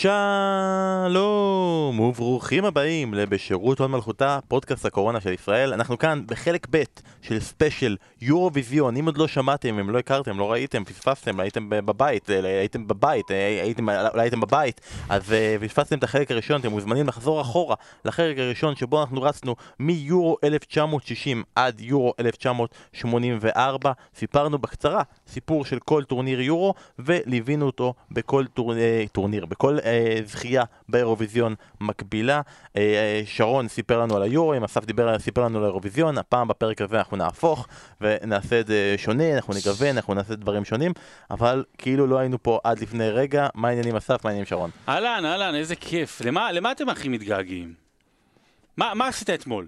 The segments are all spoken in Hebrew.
שלום וברוכים הבאים לבשירות הוד מלכותה, פודקאסט הקורונה של ישראל. אנחנו כאן בחלק ב' של ספיישל יורוויזיון. אם עוד לא שמעתם, אם לא הכרתם, לא ראיתם, פספסתם, הייתם בבית, אה, הייתם בבית, אה, הייתם, אולי הייתם בבית, אז אה, פספסתם את החלק הראשון, אתם מוזמנים לחזור אחורה לחלק הראשון שבו אנחנו רצנו מיורו 1960 עד יורו 1984. סיפרנו בקצרה סיפור של כל טורניר יורו וליווינו אותו בכל טורניר, בכל אה, זכייה באירוויזיון מקבילה. אה, אה, שרון סיפר לנו על היורו, אסף דיבר, סיפר לנו על האירוויזיון, הפעם בפרק הזה אנחנו נהפוך ונעשה את זה שונה, אנחנו נגוון, אנחנו נעשה דברים שונים, אבל כאילו לא היינו פה עד לפני רגע. מה העניינים אסף, מה העניינים שרון? אהלן, אהלן, איזה כיף. למה, למה אתם הכי מתגעגעים? מה, מה עשית אתמול?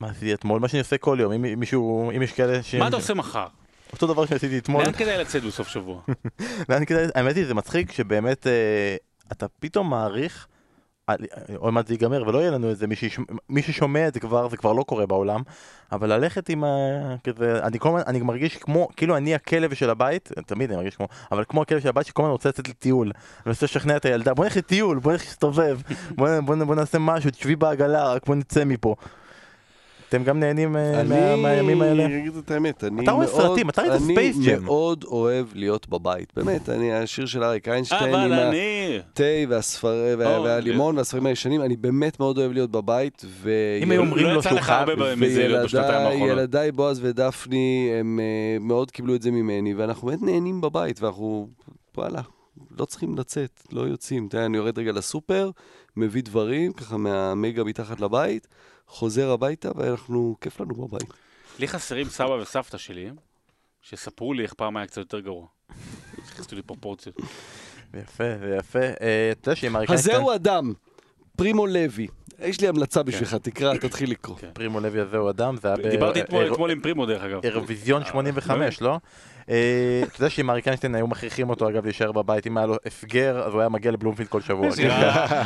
מה עשיתי אתמול? מה שאני עושה כל יום, אם מישהו, אם יש כאלה ש... מה אתה עושה מחר? אותו דבר שעשיתי אתמול. לאן כדאי לצאת בסוף שבוע? לאן כדאי, האמת היא זה מצחיק שבאמת אה, אתה פתאום מעריך, אה, עוד מעט זה ייגמר ולא יהיה לנו איזה מי, ששומע את זה כבר, זה כבר לא קורה בעולם, אבל ללכת עם ה... כזה, אני כל הזמן, אני מרגיש כמו, כאילו אני הכלב של הבית, תמיד אני מרגיש כמו, אבל כמו הכלב של הבית שכל הזמן רוצה לצאת לטיול, אני רוצה לשכנע את הילדה, בוא נלך לטיול, בוא נלך להסתובב, בוא, בוא, בוא, בוא נעשה משהו, תשבי בעגלה, רק בוא נצא מפה. אתם גם נהנים אה, מהימים האלה? אני אגיד את האמת, אני אתה רואה סרטים, אתה ראית ספייס ג'ם. אני מאוד אוהב להיות בבית, באמת, אני, השיר של אריק איינשטיין, אני... התה והלימון והספרים הישנים, אני באמת מאוד אוהב להיות בבית, אם היו אומרים לו שהוא חייב, וילדיי בועז ודפני, הם אה, מאוד קיבלו את זה ממני, ואנחנו באמת נהנים בבית, ואנחנו, וואלה, לא צריכים לצאת, לא יוצאים. אתה יודע, אני יורד רגע לסופר, מביא דברים, ככה מהמגה מתחת לבית. חוזר הביתה, ואנחנו, כיף לנו בבית. לי חסרים סבא וסבתא שלי, שספרו לי איך פעם היה קצת יותר גרוע. הכניסו לי פרופורציות. יפה, יפה. אה, אתה יודע שאם אריק הזהו אדם, פרימו לוי. יש לי המלצה כן. בשבילך, תקרא, תתחיל לקרוא. כן. פרימו לוי הזהו אדם, זה היה... דיברתי אתמול עם פרימו דרך אגב. אירוויזיון 85, אה, לא? אה, אתה יודע שאם אריק איינשטיין היו מכריחים אותו אגב להישאר בבית, אם היה לו הסגר, אז הוא היה מגיע לבלומפילד כל שבוע.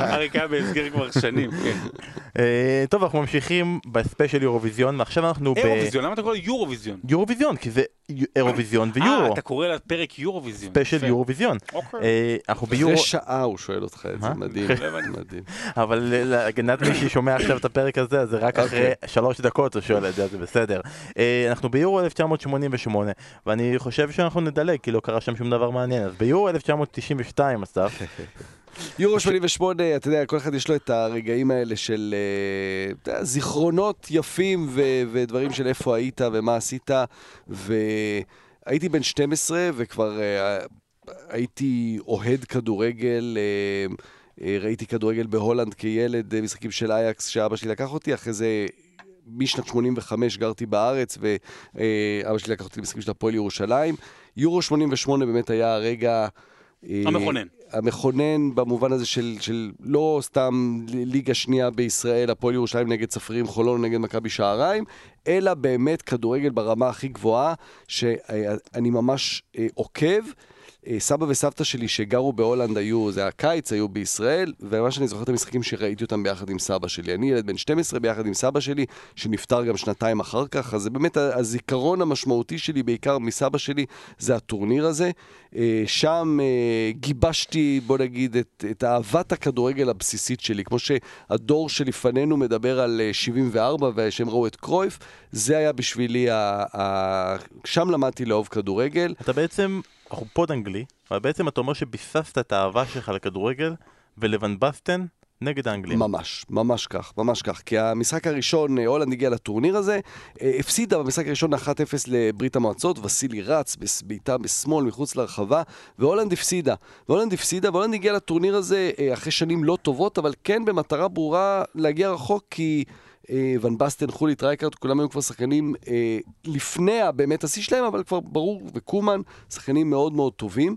אריק היה בהסגר כבר שנים, כן. אה, טוב, אנחנו ממשיכים בספיישל יורוויזיון, ועכשיו אנחנו ב... אירוויזיון, למה אתה קורא יורוויזיון? יורוויזיון, כי זה אירוויזיון ויורו. אה, אתה קורא לפרק יורוויזיון. ספיישל יורוויזיון. אוקיי. אנחנו ביורו... אחרי שעה הוא שואל אותך את זה, מדהים. מדהים. אבל להגנת מי ששומע עכשיו את הפרק הזה, אז זה רק אחרי אוקיי. שלוש דקות הוא שואל את זה, זה בסדר. אנחנו ביורו 1988, ואני חושב שאנחנו נדלג, כי לא קרה שם שום דבר מעניין. אז ביורו 1992, אסף. יורו 88, אתה יודע, כל אחד יש לו את הרגעים האלה של אה, זיכרונות יפים ו- ודברים של איפה היית ומה עשית. והייתי בן 12 וכבר uh, הייתי אוהד כדורגל. Uh, ראיתי כדורגל בהולנד כילד, משחקים של אייקס שאבא שלי לקח אותי, אחרי זה משנת 85 גרתי בארץ, ואבא שלי לקח אותי למשחקים של הפועל ירושלים. יורו 88 באמת היה הרגע... אה, המכונן. המכונן במובן הזה של, של לא סתם ליגה שנייה בישראל, הפועל ירושלים נגד צפרים חולון נגד מכבי שעריים, אלא באמת כדורגל ברמה הכי גבוהה, שאני ממש אה, עוקב. אה, סבא וסבתא שלי שגרו בהולנד היו, זה היה קיץ, היו בישראל, ומה שאני זוכר את המשחקים שראיתי אותם ביחד עם סבא שלי. אני ילד בן 12 ביחד עם סבא שלי, שנפטר גם שנתיים אחר כך, אז זה באמת הזיכרון המשמעותי שלי, בעיקר מסבא שלי, זה הטורניר הזה. אה, שם אה, גיבשתי, בוא נגיד, את, את אהבת הכדורגל הבסיסית שלי. כמו שהדור שלפנינו מדבר על 74 ושהם ראו את קרויף, זה היה בשבילי, ה, ה... שם למדתי לאהוב כדורגל. אתה בעצם... אנחנו פוד אנגלי, אבל בעצם אתה אומר שביססת את האהבה שלך לכדורגל ולבן בסטן נגד האנגלים. ממש, ממש כך, ממש כך. כי המשחק הראשון, אה, הולנד הגיע לטורניר הזה, אה, הפסידה במשחק הראשון 1-0 לברית המועצות, וסילי רץ בבעיטה בשמאל מחוץ לרחבה, והולנד הפסידה. והולנד הפסידה, והולנד הגיעה לטורניר הזה אה, אחרי שנים לא טובות, אבל כן במטרה ברורה להגיע רחוק, כי... אה, ון באסטן, חוליט, רייקארד, כולם היו כבר שחקנים אה, לפני באמת השיא שלהם, אבל כבר ברור, וקומאן, שחקנים מאוד מאוד טובים.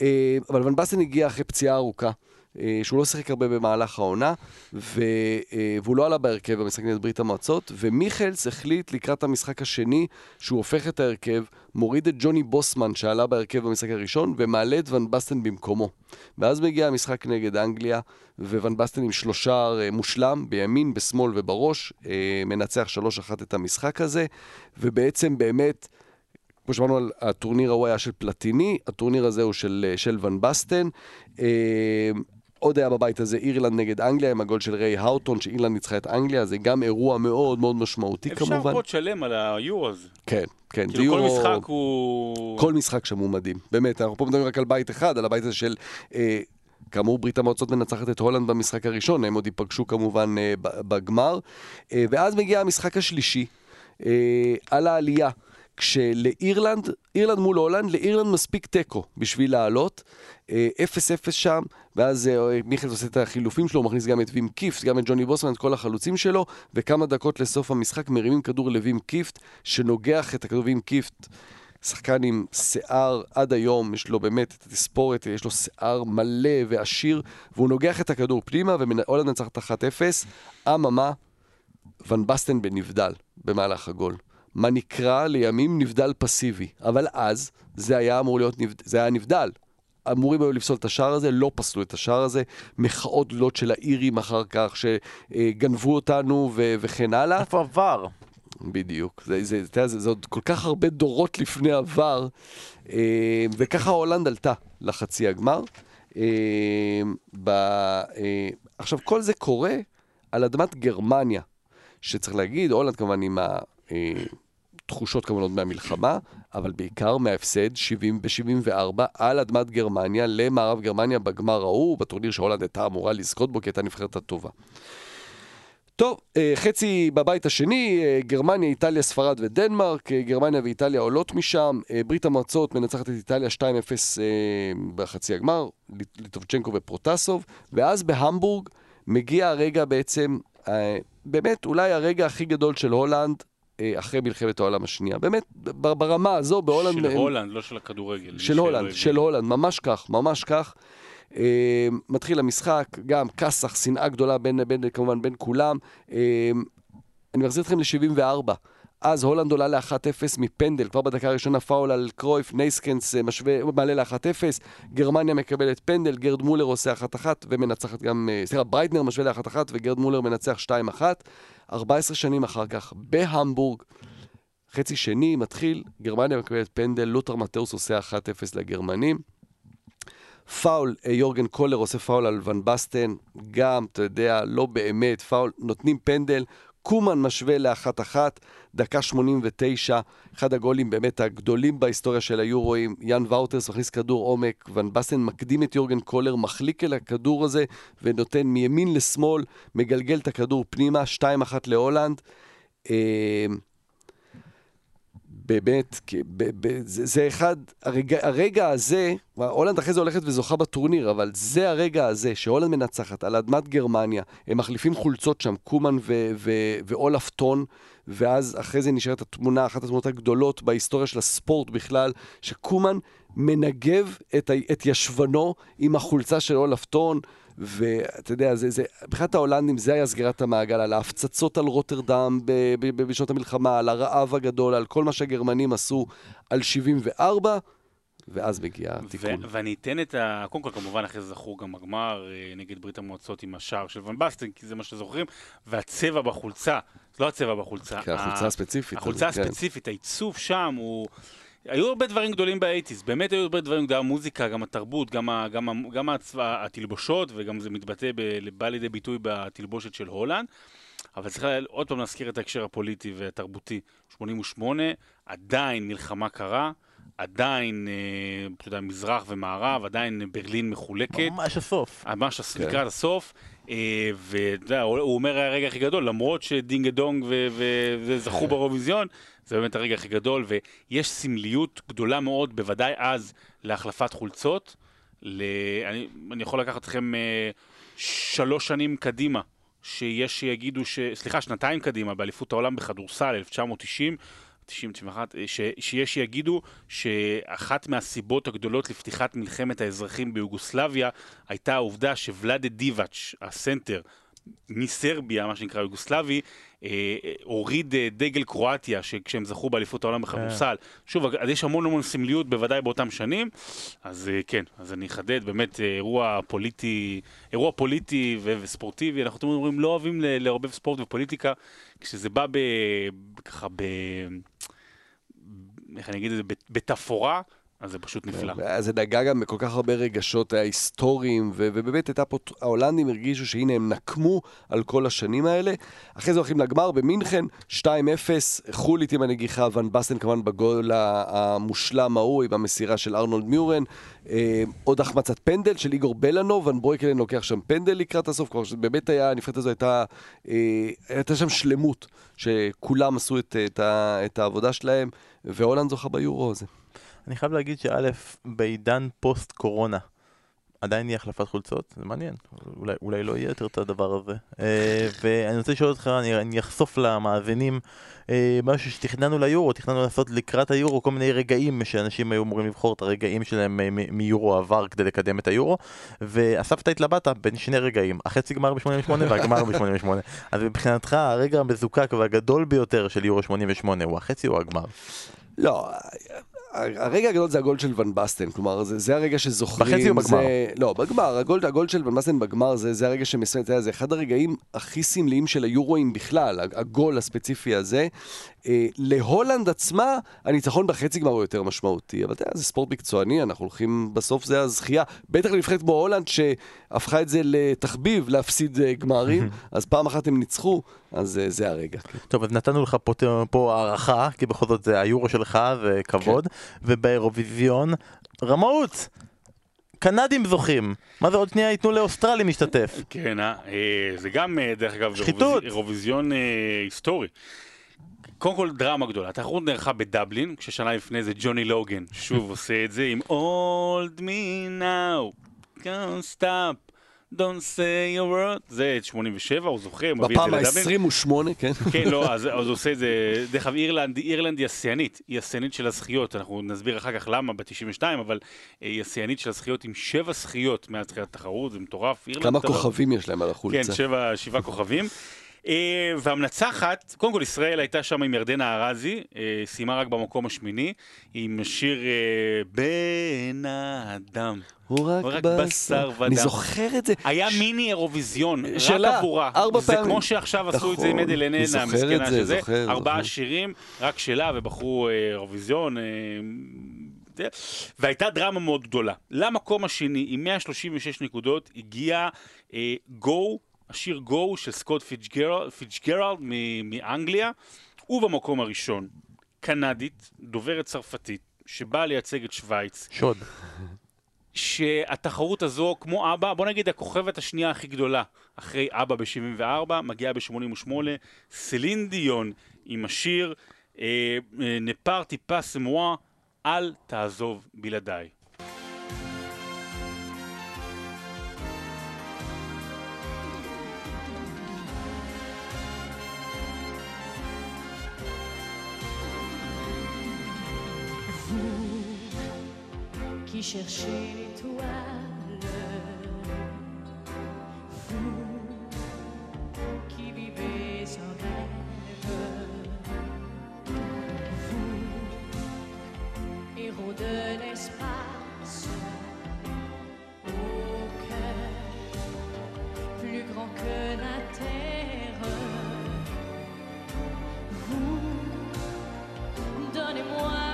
אה, אבל ון באסטן הגיע אחרי פציעה ארוכה. אה, שהוא לא שיחק הרבה במהלך העונה, ו, אה, והוא לא עלה בהרכב במשחק נגד ברית המועצות, ומיכלס החליט לקראת המשחק השני שהוא הופך את ההרכב, מוריד את ג'וני בוסמן שעלה בהרכב במשחק הראשון, ומעלה את ון בסטן במקומו. ואז מגיע המשחק נגד אנגליה, וון בסטן עם שלושה אה, מושלם, בימין, בשמאל ובראש, מנצח 3-1 את המשחק הזה, ובעצם באמת... כמו שאמרנו, הטורניר ההוא היה של פלטיני, הטורניר הזה הוא של, של ון בסטן. עוד היה בבית הזה אירלנד נגד אנגליה, עם הגול של ריי האוטון, שאירלנד ניצחה את אנגליה, זה גם אירוע מאוד מאוד משמעותי אפשר כמובן. פה תשלם על היורו הזה. כן, כן, כאילו כל יורו- משחק הוא... כל משחק שם הוא מדהים, באמת, אנחנו פה מדברים רק על בית אחד, על הבית הזה של, אה, כאמור, ברית המועצות מנצחת את הולנד במשחק הראשון, הם עוד ייפגשו כמובן אה, בגמר, אה, ואז מגיע המשחק השלישי, אה, על העלייה. כשלאירלנד, אירלנד מול הולנד, לאירלנד מספיק תיקו בשביל לעלות. אה, 0-0 שם, ואז אה, מיכאל עושה את החילופים שלו, הוא מכניס גם את וים קיפט, גם את ג'וני בוסמן, את כל החלוצים שלו, וכמה דקות לסוף המשחק מרימים כדור לווים קיפט, שנוגח את הכדור וים קיפט. שחקן עם שיער עד היום, יש לו באמת את התספורת, יש לו שיער מלא ועשיר, והוא נוגח את הכדור פנימה, והולנד מנצחת 1-0. אממה, ון בסטן בנבדל במהלך הגול. מה נקרא לימים נבדל פסיבי. אבל אז, זה היה אמור להיות, נבד... זה היה נבדל. אמורים היו לפסול את השער הזה, לא פסלו את השער הזה. מחאות גדולות של האירים אחר כך, שגנבו אותנו ו... וכן הלאה. איפה עבר? בדיוק. זה, זה, זה, זה, זה עוד כל כך הרבה דורות לפני עבר, אה, וככה הולנד עלתה לחצי הגמר. אה, ב, אה, עכשיו, כל זה קורה על אדמת גרמניה, שצריך להגיד, הולנד כמובן עם התחושות כמובן עוד מהמלחמה, אבל בעיקר מההפסד 70 ב-74 על אדמת גרמניה למערב גרמניה בגמר ההוא, בטורניר שהולנד הייתה אמורה לזכות בו כי הייתה נבחרת הטובה. טוב, אה, חצי בבית השני, אה, גרמניה, איטליה, ספרד ודנמרק, אה, גרמניה ואיטליה עולות משם, אה, ברית המועצות מנצחת את איטליה 2-0 אה, בחצי הגמר, ליט- ליטובצ'נקו ופרוטסוב, ואז בהמבורג מגיע הרגע בעצם, אה, באמת אולי הרגע הכי גדול של הולנד אה, אחרי מלחמת העולם השנייה. באמת, ברמה הזו, בהולנד... של הם- הולנד, לא של הכדורגל. של הולנד, של הולנד, ממש כך, ממש כך. אה, מתחיל המשחק, גם כסח, שנאה גדולה בין, בין, כמובן בין כולם. אה, אני מחזיר אתכם ל-74. אז הולנד עולה ל-1-0 מפנדל, כבר בדקה הראשונה פאול על קרויף, נייסקנס אה, משווה, מעלה ל-1-0, גרמניה מקבלת פנדל, גרד מולר עושה 1-1 ומנצחת גם, אה, סליחה, ברייטנר משווה ל-1-1 וגרד מולר מנצח 2-1. 14 שנים אחר כך, בהמבורג, חצי שני מתחיל, גרמניה מקבלת פנדל, לותר מטאוס עושה 1-0 לגרמנים. פאול, אה, יורגן קולר עושה פאול על ון בסטן, גם, אתה יודע, לא באמת, פאול, נותנים פנדל, קומן משווה לאחת אחת, דקה 89, אחד הגולים באמת הגדולים בהיסטוריה של היורואים, יאן ואוטרס מכניס כדור עומק, ון בסטן מקדים את יורגן קולר, מחליק אל הכדור הזה ונותן מימין לשמאל, מגלגל את הכדור פנימה, 2-1 להולנד. באמת, זה, זה אחד, הרגע, הרגע הזה, הולנד אחרי זה הולכת וזוכה בטורניר, אבל זה הרגע הזה שהולנד מנצחת על אדמת גרמניה, הם מחליפים חולצות שם, קומן ואולף טון, ואז אחרי זה נשארת התמונה, אחת התמונות הגדולות בהיסטוריה של הספורט בכלל, שקומן מנגב את, את ישבנו עם החולצה של אולף טון, ואתה יודע, זה, זה, מבחינת ההולנדים זה היה סגירת המעגל, על ההפצצות על רוטרדם בשנות המלחמה, על הרעב הגדול, על כל מה שהגרמנים עשו על 74, ואז מגיע התיקון. ואני אתן את ה... קודם כל, כמובן, אחרי זה זכור גם הגמר אה, נגד ברית המועצות עם השער של ון בסטן, כי זה מה שזוכרים, והצבע בחולצה, לא הצבע בחולצה. כן, החולצה הספציפית. החולצה כן. הספציפית, העיצוב שם הוא... היו הרבה דברים גדולים באייטיז, באמת היו הרבה דברים, גם המוזיקה, גם התרבות, גם, ה, גם, ה, גם הצבע, התלבושות, וגם זה מתבטא, ב, בא לידי ביטוי בתלבושת של הולנד. אבל צריך לה- עוד פעם להזכיר את ההקשר הפוליטי והתרבותי. 88, עדיין מלחמה קרה, עדיין, אה, אתה יודע, מזרח ומערב, עדיין ברלין מחולקת. ממש הסוף. ממש הס- כן. לקראת הסוף, אה, ואתה יודע, הוא אומר הרגע הכי גדול, למרות שדינגה דונג וזכו באירוויזיון, זה באמת הרגע הכי גדול, ויש סמליות גדולה מאוד, בוודאי אז, להחלפת חולצות. ל... אני, אני יכול לקחת אתכם אה, שלוש שנים קדימה, שיש שיגידו, ש... סליחה, שנתיים קדימה, באליפות העולם בכדורסל, 1990, 90, 91, אה, ש... שיש שיגידו שאחת מהסיבות הגדולות לפתיחת מלחמת האזרחים ביוגוסלביה הייתה העובדה שוולאדה דיבאץ', הסנטר, מסרביה, מה שנקרא יוגוסלבי, אה, אה, הוריד אה, דגל קרואטיה כשהם זכו באליפות העולם בכדורסל. שוב, אז יש המון המון סמליות בוודאי באותם שנים, אז אה, כן, אז אני אחדד, באמת אה, אירוע פוליטי, אירוע פוליטי ו- וספורטיבי, אנחנו תמיד אומרים, לא אוהבים ל- לערבב ספורט ופוליטיקה, כשזה בא ב... ככה ב... איך אני אגיד את זה? בת- בתפאורה. אז זה פשוט נפלא. אז זה נגע גם בכל כך הרבה רגשות היסטוריים, ובאמת הייתה פה, ההולנדים הרגישו שהנה הם נקמו על כל השנים האלה. אחרי זה הולכים לגמר במינכן, 2-0, חולית עם הנגיחה, ון בסטן כמובן בגול המושלם ההוא עם המסירה של ארנולד מיורן. אה, עוד החמצת פנדל של איגור בלנוב, ון ברויקלן לוקח שם פנדל לקראת הסוף, כלומר שבאמת היה, הנבחרת הזו הייתה, אה, הייתה שם שלמות, שכולם עשו את, את, את העבודה שלהם, והולנד זוכה ביורו הזה. אני חייב להגיד שא', בעידן פוסט קורונה, עדיין יהיה החלפת חולצות, זה מעניין, אולי, אולי לא יהיה יותר את הדבר הזה. אה, ואני רוצה לשאול אותך, אני, אני אחשוף למאזינים אה, משהו שתכננו ליורו, תכננו לעשות לקראת היורו כל מיני רגעים שאנשים היו אמורים לבחור את הרגעים שלהם מיורו עבר כדי לקדם את היורו, ואספת התלבטת בין שני רגעים, החצי גמר ב-88 והגמר ב-88. אז מבחינתך הרגע המזוקק והגדול ביותר של יורו 88 הוא החצי או הגמר? לא, הרגע הגדול זה הגול של ון בסטן, כלומר זה, זה הרגע שזוכרים. בחצי או בגמר? זה, לא, בגמר, הגול, הגול של ון בסטן בגמר זה, זה הרגע שמסוים, זה אחד הרגעים הכי סמליים של היורואים בכלל, הגול הספציפי הזה. אה, להולנד עצמה, הניצחון בחצי גמר הוא יותר משמעותי, אבל אתה יודע, זה ספורט מקצועני, אנחנו הולכים, בסוף זה הזכייה, בטח לנבחרת כמו הולנד שהפכה את זה לתחביב להפסיד אה, גמרים, אז פעם אחת הם ניצחו, אז אה, זה הרגע. כן. טוב, אז נתנו לך פה, פה הערכה, כי בכל זאת זה היורו שלך וכבוד, כן. ובאירוויזיון, רמאות! קנדים זוכים. מה זה עוד שנייה ייתנו לאוסטרלים להשתתף? כן, אה, זה גם, דרך אגב, שחיתות. אירוויזיון היסטורי. קודם כל דרמה גדולה, התחרות נערכה בדבלין, כששנה לפני זה ג'וני לוגן שוב עושה את זה עם Old me now, can't stop, don't say a word, זה 87, הוא זוכר, מביא את זה לדבלין. בפעם ה-28, כן. כן, לא, אז, אז הוא עושה את זה, דרך אגב, אירלנד, אירלנד היא השיאנית, היא השיאנית של הזכיות, אנחנו נסביר אחר כך למה ב-92, אבל היא השיאנית של הזכיות עם שבע זכיות מאז תחילת התחרות, זה מטורף. כמה כוכבים יש להם על החולצה. כן, שבע, שבעה כוכבים. אה, והמנצחת, קודם כל ישראל הייתה שם עם ירדנה ארזי, אה, סיימה רק במקום השמיני, עם שיר אה, בן האדם. הוא רק, רק בשר ודם. אני זוכר את זה. היה ש... מיני אירוויזיון, רק עבורה. ארבע פעמים. זה כמו שעכשיו עשו נכון, את זה עם עדן אלנה, המסכנה שזה. זוכר, ארבעה זוכר. שירים, רק שלה, ובחרו אירוויזיון. והייתה דרמה מאוד גדולה. למקום השני, עם 136 נקודות, הגיע גו השיר גו של סקוט פיצ'גרלד מאנגליה, ובמקום הראשון, קנדית, דוברת צרפתית, שבאה לייצג את שווייץ. שוד. שהתחרות הזו, כמו אבא, בוא נגיד הכוכבת השנייה הכי גדולה, אחרי אבא ב-74, מגיעה ב-88, סלין דיון עם השיר אה, אה, נפרטי פס מואה, אל תעזוב בלעדיי. Qui cherchez l'étoile. Vous qui vivez sans rêve. Vous, héros de l'espace. Au cœur plus grand que la terre. Vous, donnez-moi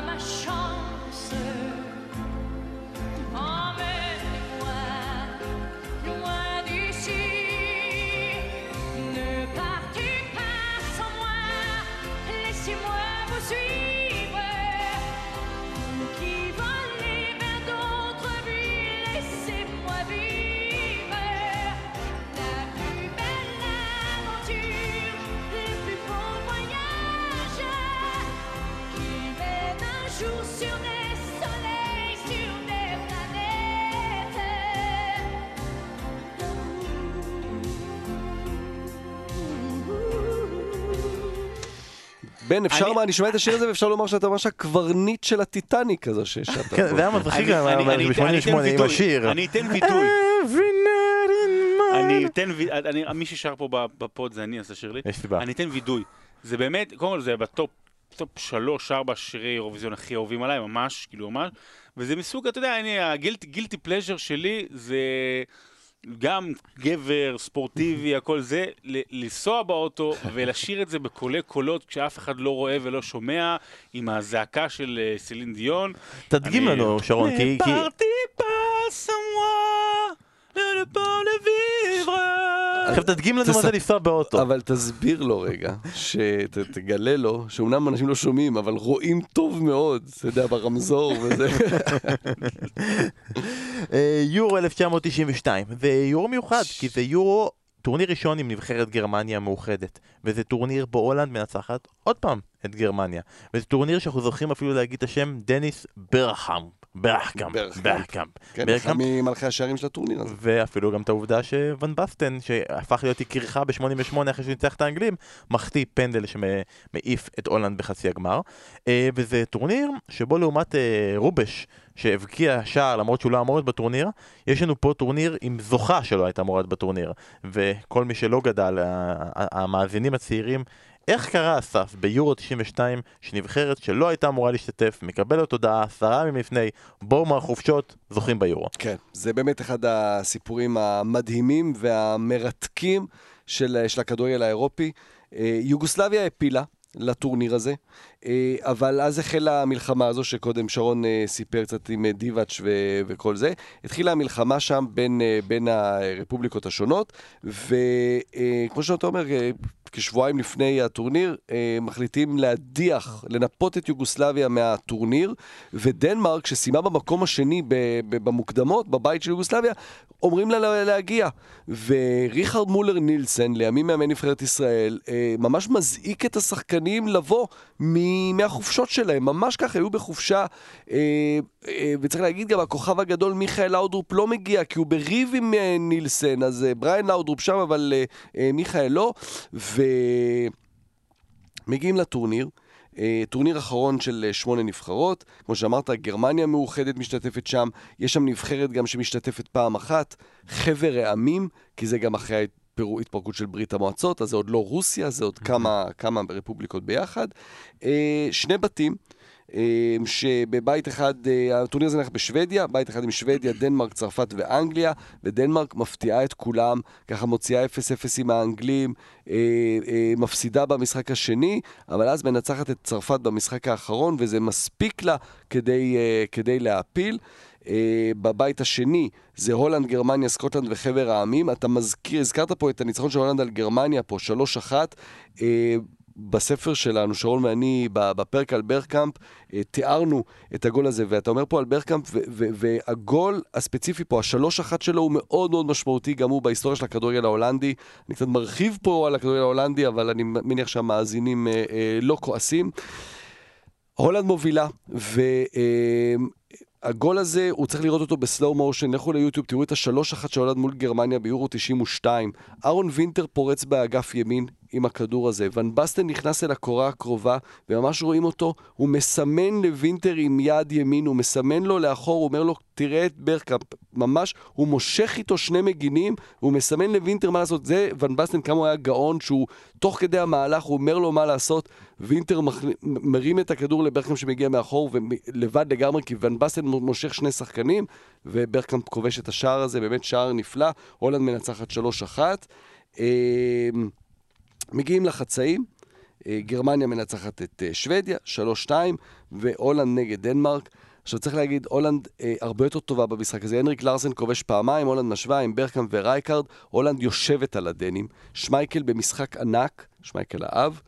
בן, אפשר מה, אני שומע את השיר הזה ואפשר לומר שאתה ממש הקברניט של הטיטניק הזו ששט כאן, זה היה מבחיק גם ב-88 עם השיר. אני אתן וידוי. אני אתן וידוי, מי ששר פה ב pod זה אני, אז תשאיר לי. יש סיבה. אני אתן וידוי. זה באמת, קודם כל זה ב top top שלוש, ארבע שירי אירוויזיון הכי אהובים עליי, ממש, כאילו ממש. וזה מסוג, אתה יודע, אני, ה guilty pleasure שלי זה... גם גבר, ספורטיבי, הכל זה, לנסוע באוטו ולשיר את זה בקולי קולות כשאף אחד לא רואה ולא שומע, עם הזעקה של אה, סלין דיון. תדגים לנו, שרון, כי... כי- Ne pas le bon de vivre. עכשיו תדגים לנו מה זה לנסוע באוטו. אבל תסביר לו רגע, שתגלה לו, שאומנם אנשים לא שומעים, אבל רואים טוב מאוד, אתה יודע, ברמזור וזה. אה, יורו 1992, זה יורו מיוחד, כי זה יורו, טורניר ראשון עם נבחרת גרמניה המאוחדת, וזה טורניר בו הולנד מנצחת עוד פעם את גרמניה, וזה טורניר שאנחנו זוכרים אפילו להגיד את השם דניס ברחם, ברחקאמפ, ברחקאמפ. כן, אחד ממלכי השערים של הטורניר הזה. ואפילו גם את העובדה שוון בסטן, שהפך להיות יקירך ב-88 אחרי שהוא ניצח את האנגלים, מחטיא פנדל שמעיף את הולנד בחצי הגמר. אה, וזה טורניר שבו לעומת אה, רובש, שהבקיע שער למרות שהוא לא אמור להיות בטורניר, יש לנו פה טורניר עם זוכה שלא הייתה אמורה להיות בטורניר. וכל מי שלא גדל, המאזינים הצעירים, איך קרה אסף ביורו 92 שנבחרת שלא הייתה אמורה להשתתף, מקבלת הודעה עשרה ימים לפני, בואו מהחופשות, זוכים ביורו. כן, זה באמת אחד הסיפורים המדהימים והמרתקים של, של הכדורגל האירופי. אה, יוגוסלביה העפילה לטורניר הזה, אה, אבל אז החלה המלחמה הזו שקודם שרון אה, סיפר קצת עם דיבאץ' ו- וכל זה. התחילה המלחמה שם בין, בין הרפובליקות השונות, וכמו שאתה אומר, כשבועיים לפני הטורניר, אה, מחליטים להדיח, לנפות את יוגוסלביה מהטורניר, ודנמרק, שסיימה במקום השני במוקדמות, בבית של יוגוסלביה, אומרים לה לה- להגיע. וריכרד מולר נילסן, לימים מאמן נבחרת ישראל, אה, ממש מזעיק את השחקנים לבוא מהחופשות שלהם, ממש ככה, היו בחופשה, אה, וצריך להגיד גם, הכוכב הגדול מיכאל לאודרופ לא מגיע, כי הוא בריב עם נילסן, אז בריין לאודרופ שם, אבל מיכאל לא, ומגיעים לטורניר. אה, טורניר אחרון של אה, שמונה נבחרות, כמו שאמרת, גרמניה מאוחדת משתתפת שם, יש שם נבחרת גם שמשתתפת פעם אחת, חבר העמים, כי זה גם אחרי ההתפרו- התפרקות של ברית המועצות, אז זה עוד לא רוסיה, זה עוד כמה, כמה רפובליקות ביחד. אה, שני בתים. אה, שבבית אחד, אה, הטורניר הזה נערך בשוודיה, בית אחד עם שוודיה, דנמרק, צרפת ואנגליה, ודנמרק מפתיעה את כולם, ככה מוציאה 0-0 עם האנגלים, אה, אה, מפסידה במשחק השני, אבל אז מנצחת את צרפת במשחק האחרון, וזה מספיק לה כדי, כדי להעפיל. בבית השני זה הולנד, גרמניה, סקוטלנד וחבר העמים. אתה מזכיר, הזכרת פה את הניצחון של הולנד על גרמניה פה, 3-1. אה, בספר שלנו, שרון ואני, בפרק על ברקאמפ, אה, תיארנו את הגול הזה, ואתה אומר פה על ברקאמפ, ו- ו- והגול הספציפי פה, השלוש אחת שלו הוא מאוד מאוד משמעותי, גם הוא בהיסטוריה של הכדורגל ההולנדי. אני קצת מרחיב פה על הכדורגל ההולנדי, אבל אני מניח שהמאזינים אה, אה, לא כועסים. הולנד מובילה, והגול הזה, הוא צריך לראות אותו בסלואו מושן, לכו ליוטיוב, תראו את השלוש אחת של הולנד מול גרמניה ביורו 92. אהרון וינטר פורץ באגף ימין עם הכדור הזה. ון בסטן נכנס אל הקורה הקרובה, וממש רואים אותו, הוא מסמן לווינטר עם יד ימין, הוא מסמן לו לאחור, הוא אומר לו, תראה את ברקאמפ, ממש, הוא מושך איתו שני מגינים, הוא מסמן לווינטר מה לעשות. זה ון בסטן, כמה הוא היה גאון, שהוא תוך כדי המהלך, הוא אומר לו מה לעשות. וינטר מח... מרים את הכדור לברקאמפ שמגיע מאחור, ולבד לגמרי, כי ון בסטן מושך שני שחקנים, וברקאמפ כובש את השער הזה, באמת שער נפלא. הולנד מנצחת 3-1. מגיעים לחצאים, אה, גרמניה מנצחת את אה, שוודיה, 3-2, והולנד נגד דנמרק. עכשיו צריך להגיד, הולנד אה, הרבה יותר טובה במשחק הזה. הנריק לארסן כובש פעמיים, הולנד משווה עם ברקאמפ ורייקארד, הולנד יושבת על הדנים. שמייקל במשחק ענק, שמייקל האב,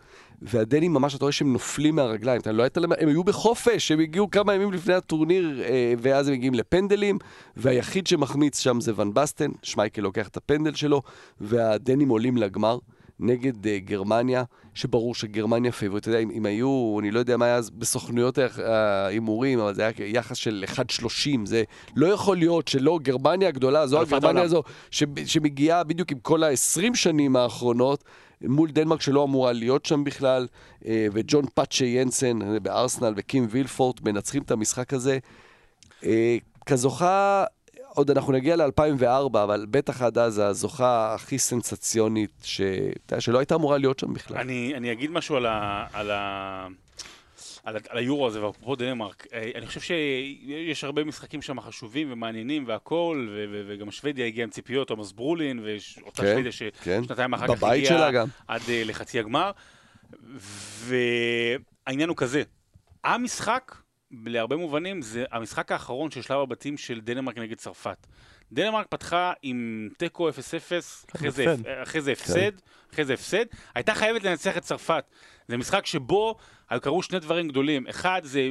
והדנים ממש, אתה רואה שהם נופלים מהרגליים. אתה לא היית למה, הם היו בחופש, הם הגיעו כמה ימים לפני הטורניר, אה, ואז הם מגיעים לפנדלים, והיחיד שמחמיץ שם זה ון בסטן, שמייקל לוקח את הפנדל שלו, והדנים עולים לגמר. נגד אה, גרמניה, שברור שגרמניה פייבוריט, אתה יודע, אם, אם היו, אני לא יודע מה היה אז בסוכנויות ההימורים, אבל זה היה יחס של 1.30, זה לא יכול להיות שלא גרמניה הגדולה, זו הגרמניה. הזו, ש, שמגיעה בדיוק עם כל ה-20 שנים האחרונות, מול דנמרק שלא אמורה להיות שם בכלל, אה, וג'ון פאקסה ינסן אה, בארסנל וקים וילפורט מנצחים את המשחק הזה. כזוכה, עוד אנחנו נגיע ל-2004, אבל בטח עד אז הזוכה הכי סנסציונית, ש... שלא הייתה אמורה להיות שם בכלל. אני, אני אגיד משהו על, ה, על, ה, על, על היורו הזה, ואפרופו דנמרק, אה, אני חושב שיש הרבה משחקים שם חשובים ומעניינים והכול, ו- ו- וגם שוודיה הגיעה עם ציפיות, תומאס ברולין, ואותה כן, שוודיה כן. ששנתיים אחר כך הגיעה. עד אה, לחצי הגמר. והעניין הוא כזה, המשחק, להרבה מובנים, זה המשחק האחרון של שלב הבתים של דנמרק נגד צרפת. דנמרק פתחה עם תיקו 0-0, אחרי זה-. אחרי זה הפסד, אחרי זה הפסד, הייתה חייבת לנצח את צרפת. זה משחק שבו קרו שני דברים גדולים. אחד, זה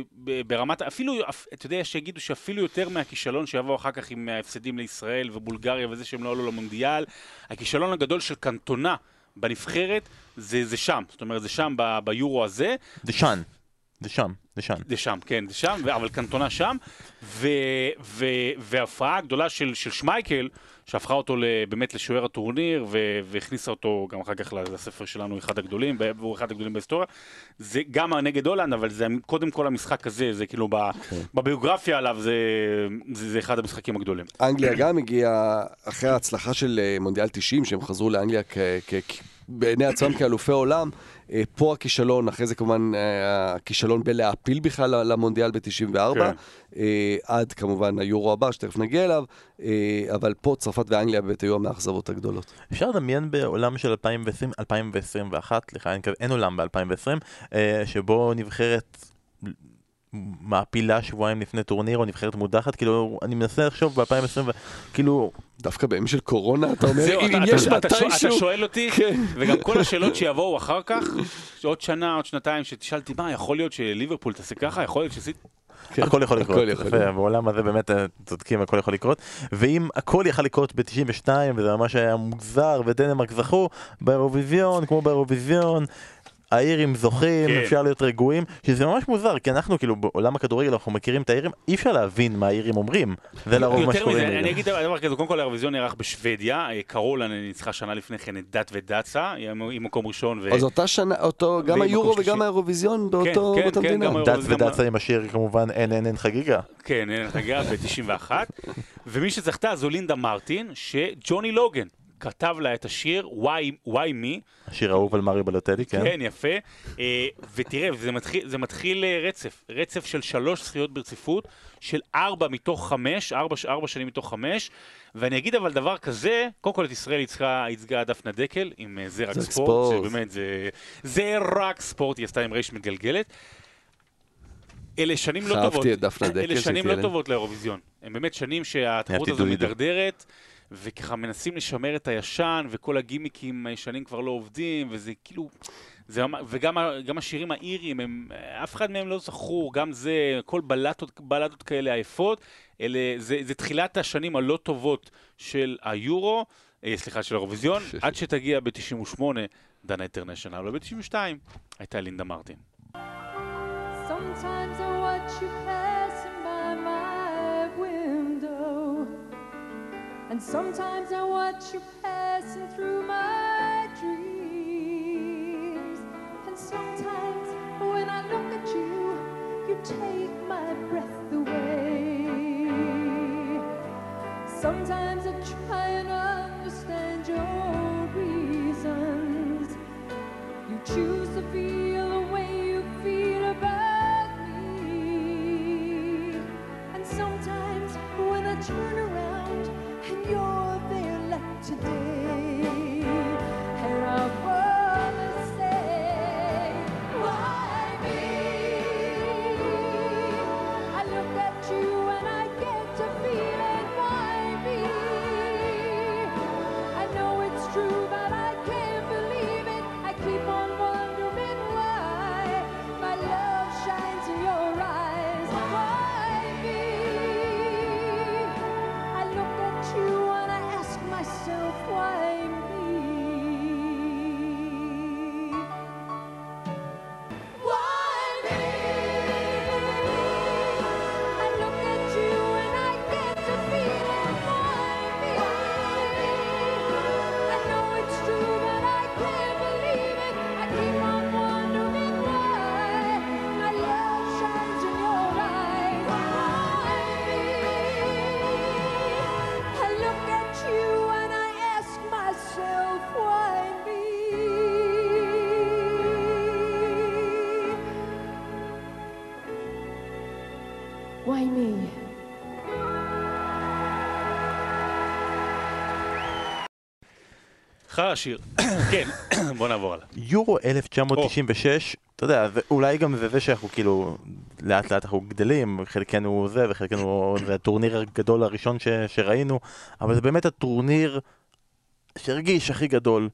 ברמת, אפילו, אפ- אתה יודע, שיגידו שאפילו יותר מהכישלון שיבוא אחר כך עם ההפסדים לישראל ובולגריה וזה שהם לא עלו למונדיאל, הכישלון הגדול של קנטונה בנבחרת, זה, זה שם. זאת אומרת, זה שם ב- ביורו הזה, זה שאן. זה שם. זה שאן. זה שם, כן, זה שם, אבל קנטונה שם, ו- ו- וההפרעה הגדולה של, של שמייקל, שהפכה אותו באמת לשוער הטורניר, ו- והכניסה אותו גם אחר כך לספר שלנו, אחד הגדולים, והוא אחד הגדולים בהיסטוריה, זה גם נגד הולנד, אבל זה קודם כל המשחק הזה, זה כאילו ב- בביוגרפיה עליו, זה, זה, זה אחד המשחקים הגדולים. אנגליה גם הגיעה אחרי ההצלחה של אה, מונדיאל 90, שהם חזרו לאנגליה כ- כ- כ- בעיני עצמם כאלופי עולם. אה, פה הכישלון, אחרי זה כמובן אה, הכישלון בלהעפיל בכלל למונדיאל ב-94, כן. עד כמובן היורו הבא, שתכף נגיע אליו, אה, אבל פה צרפת ואנגליה באמת היו המאכזבות הגדולות. אפשר לדמיין בעולם של 2020, 2021, סליחה, אין, אין עולם ב-2020, אה, שבו נבחרת מעפילה שבועיים לפני טורניר, או נבחרת מודחת, כאילו, אני מנסה לחשוב ב-2020, כאילו, דווקא בימים של קורונה, אתה אומר, אם אתה, יש אתה, אתה, שואל- מתישהו... אותי, כן. וגם כל השאלות שיבואו אחר כך, עוד שנה, עוד שנתיים, שתשאל אותי, מה, יכול להיות שליברפול תעשה ככה? יכול להיות שסיט... כן. הכל יכול לקרות. הכל יכול יפה, לקרות. בעולם הזה באמת אה, צודקים, הכל יכול לקרות. ואם הכל יכל לקרות ב-92, וזה ממש היה מוזר, ודנמרק זכו, באירוויזיון, כמו באירוויזיון, האירים זוכים, כן. אפשר להיות רגועים, שזה ממש מוזר, כי אנחנו כאילו בעולם הכדורגל אנחנו מכירים את האירים, אי אפשר להבין מה האירים אומרים. זה לרוב מה יותר שקורה. מזה, עם אני. אגיד דבר כזה, קודם כל האירוויזיון נערך בשוודיה, אה, קרולה ניצחה שנה לפני כן את דת ודאצה, היא עם מקום ראשון. ו- אז אותה שנה, אותו, גם היורו וגם. האירוויזיון באותו- כן, באותה כן, מדינה. דת ודצה עם השיר כמובן אין אין אין חגיגה. כן, אין חגיגה ב-91. ומי שזכתה זו לינדה מרטין, שג'וני לוגן כתב לה את השיר Why, Why Me, השיר האהוב על מריו בלוטלי, כן? כן, יפה. אה, ותראה, זה מתחיל, זה מתחיל אה, רצף, רצף של שלוש זכיות ברציפות, של ארבע מתוך חמש, ארבע, ארבע שנים מתוך חמש, ואני אגיד אבל דבר כזה, קודם כל את ישראל ייצגה, ייצגה דפנה דקל עם אה, זה רק זה ספורט, ספורט. שבאמת זה, זה רק ספורט, היא עשתה עם רייש מתגלגלת. אלה שנים לא טובות, אלה שנים לא. טובות לאירוויזיון. הם באמת שנים שהתחרות הזו. מידרדרת, וככה מנסים לשמר את הישן, וכל הגימיקים הישנים כבר לא עובדים, וזה כאילו... זה, וגם השירים האיריים, הם, אף אחד מהם לא זכור, גם זה, כל בלטות, בלטות כאלה עייפות, אלה, זה, זה תחילת השנים הלא טובות של היורו, אה, סליחה, של האירוויזיון, עד שתגיע ב-98 דנה אינטרנשיונל, וב-92 הייתה לינדה מרטין. Sometimes I watch you passing and sometimes I watch you passing through my dreams. And sometimes when I look at you, you take my breath away. Sometimes I try and understand your reasons. You choose to feel the way you feel about me. And sometimes when I turn around today, חרא שיר. כן, בוא נעבור הלאה. יורו 1996, אתה יודע, אולי גם זה שאנחנו כאילו, לאט לאט אנחנו גדלים, חלקנו זה וחלקנו זה הטורניר הגדול הראשון שראינו, אבל זה באמת הטורניר שהרגיש הכי גדול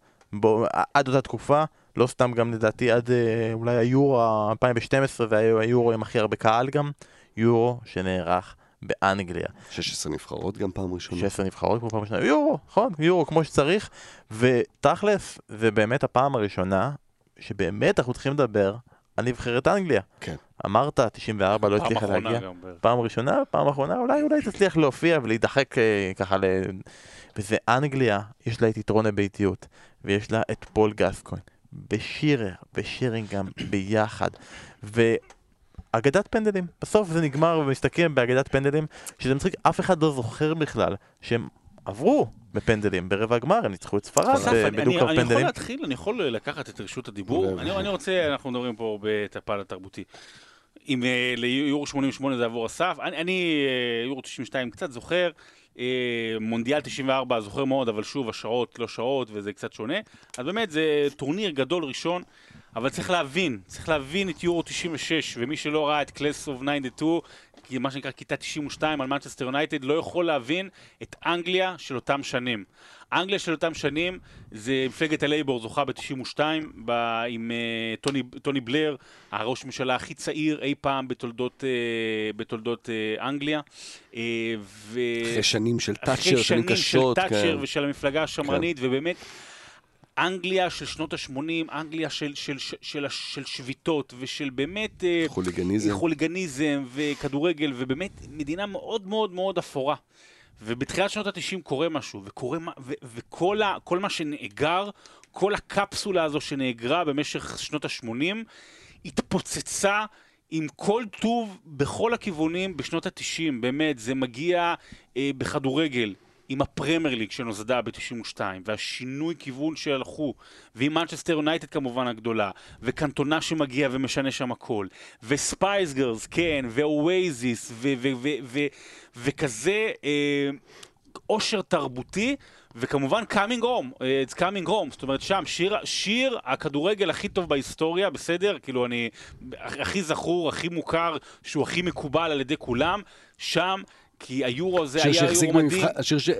עד אותה תקופה, לא סתם גם לדעתי עד אה, אולי היורו 2012 זה היה היורו עם הכי הרבה קהל גם, יורו שנערך באנגליה. 16 נבחרות גם פעם ראשונה. 16 נבחרות כמו פעם ראשונה, יורו, נכון, יורו כמו שצריך, ותכלס, זה באמת הפעם הראשונה שבאמת אנחנו צריכים לדבר על נבחרת אנגליה. כן. אמרת, 94 לא פעם הצליחה אחרונה להגיע. גם בערך. פעם ראשונה, פעם אחרונה, אולי אולי תצליח להופיע ולהידחק אה, ככה ל... וזה אנגליה, יש לה את יתרון הביתיות, ויש לה את פול גסקוין, ושירר, ושירינגהם ביחד, ואגדת פנדלים. בסוף זה נגמר ומסתכם באגדת פנדלים, שזה מצחיק, אף אחד לא זוכר בכלל שהם עברו בפנדלים ברבע הגמר, הם ניצחו את ספרד אסף, אני- אני בדו-קרב אני יכול פנדלים. להתחיל, אני יכול לקחת את רשות הדיבור. אני אני רוצה, אנחנו מדברים פה את הפן התרבותי. אם אה, ליורו 88 זה עבור אסף, אני- אני אה, יורו 92 קצת זוכר, אה, מונדיאל 94 זוכר מאוד, אבל שוב, השעות לא שעות וזה קצת שונה. אז באמת זה טורניר גדול ראשון, אבל צריך להבין, צריך להבין את יורו 96, ומי שלא ראה את class of 92, כי מה שנקרא כיתה 92 על מנצ'סטר יונייטד, לא יכול להבין את אנגליה של אותם שנים. אנגליה של אותם שנים זה מפלגת הלייבור זוכה ב-92 עם uh, טוני, טוני בלר, הראש ממשלה הכי צעיר אי פעם בתולדות, uh, בתולדות uh, אנגליה. Uh, ו... אחרי שנים של אחרי תאצ'ר, שנים שנים קשות. של תאצ'ר כן. ושל המפלגה השמרנית, ובאמת, אנגליה של שנות ה-80, אנגליה של, של, של, של, של שביתות ושל באמת... אה, חוליגניזם. חוליגניזם וכדורגל, ובאמת מדינה מאוד מאוד מאוד אפורה. ובתחילת שנות ה-90 קורה משהו, וקורה, ו- וכל ה, כל מה שנאגר, כל הקפסולה הזו שנאגרה במשך שנות ה-80, התפוצצה עם כל טוב בכל הכיוונים בשנות ה-90, באמת, זה מגיע אה, בכדורגל. עם הפרמייר ליג שנוסדה ב-92, והשינוי כיוון שהלכו, ועם מנצ'סטר יונייטד כמובן הגדולה, וקנטונה שמגיע ומשנה שם הכל, ו Spice Girls, כן, ואואזיס, וכזה אה, עושר תרבותי, וכמובן home, אה, it's coming home, זאת אומרת שם, שיר, שיר הכדורגל הכי טוב בהיסטוריה, בסדר? כאילו אני, הכי זכור, הכי מוכר, שהוא הכי מקובל על ידי כולם, שם, כי היורו שיר היה יורו מדהים.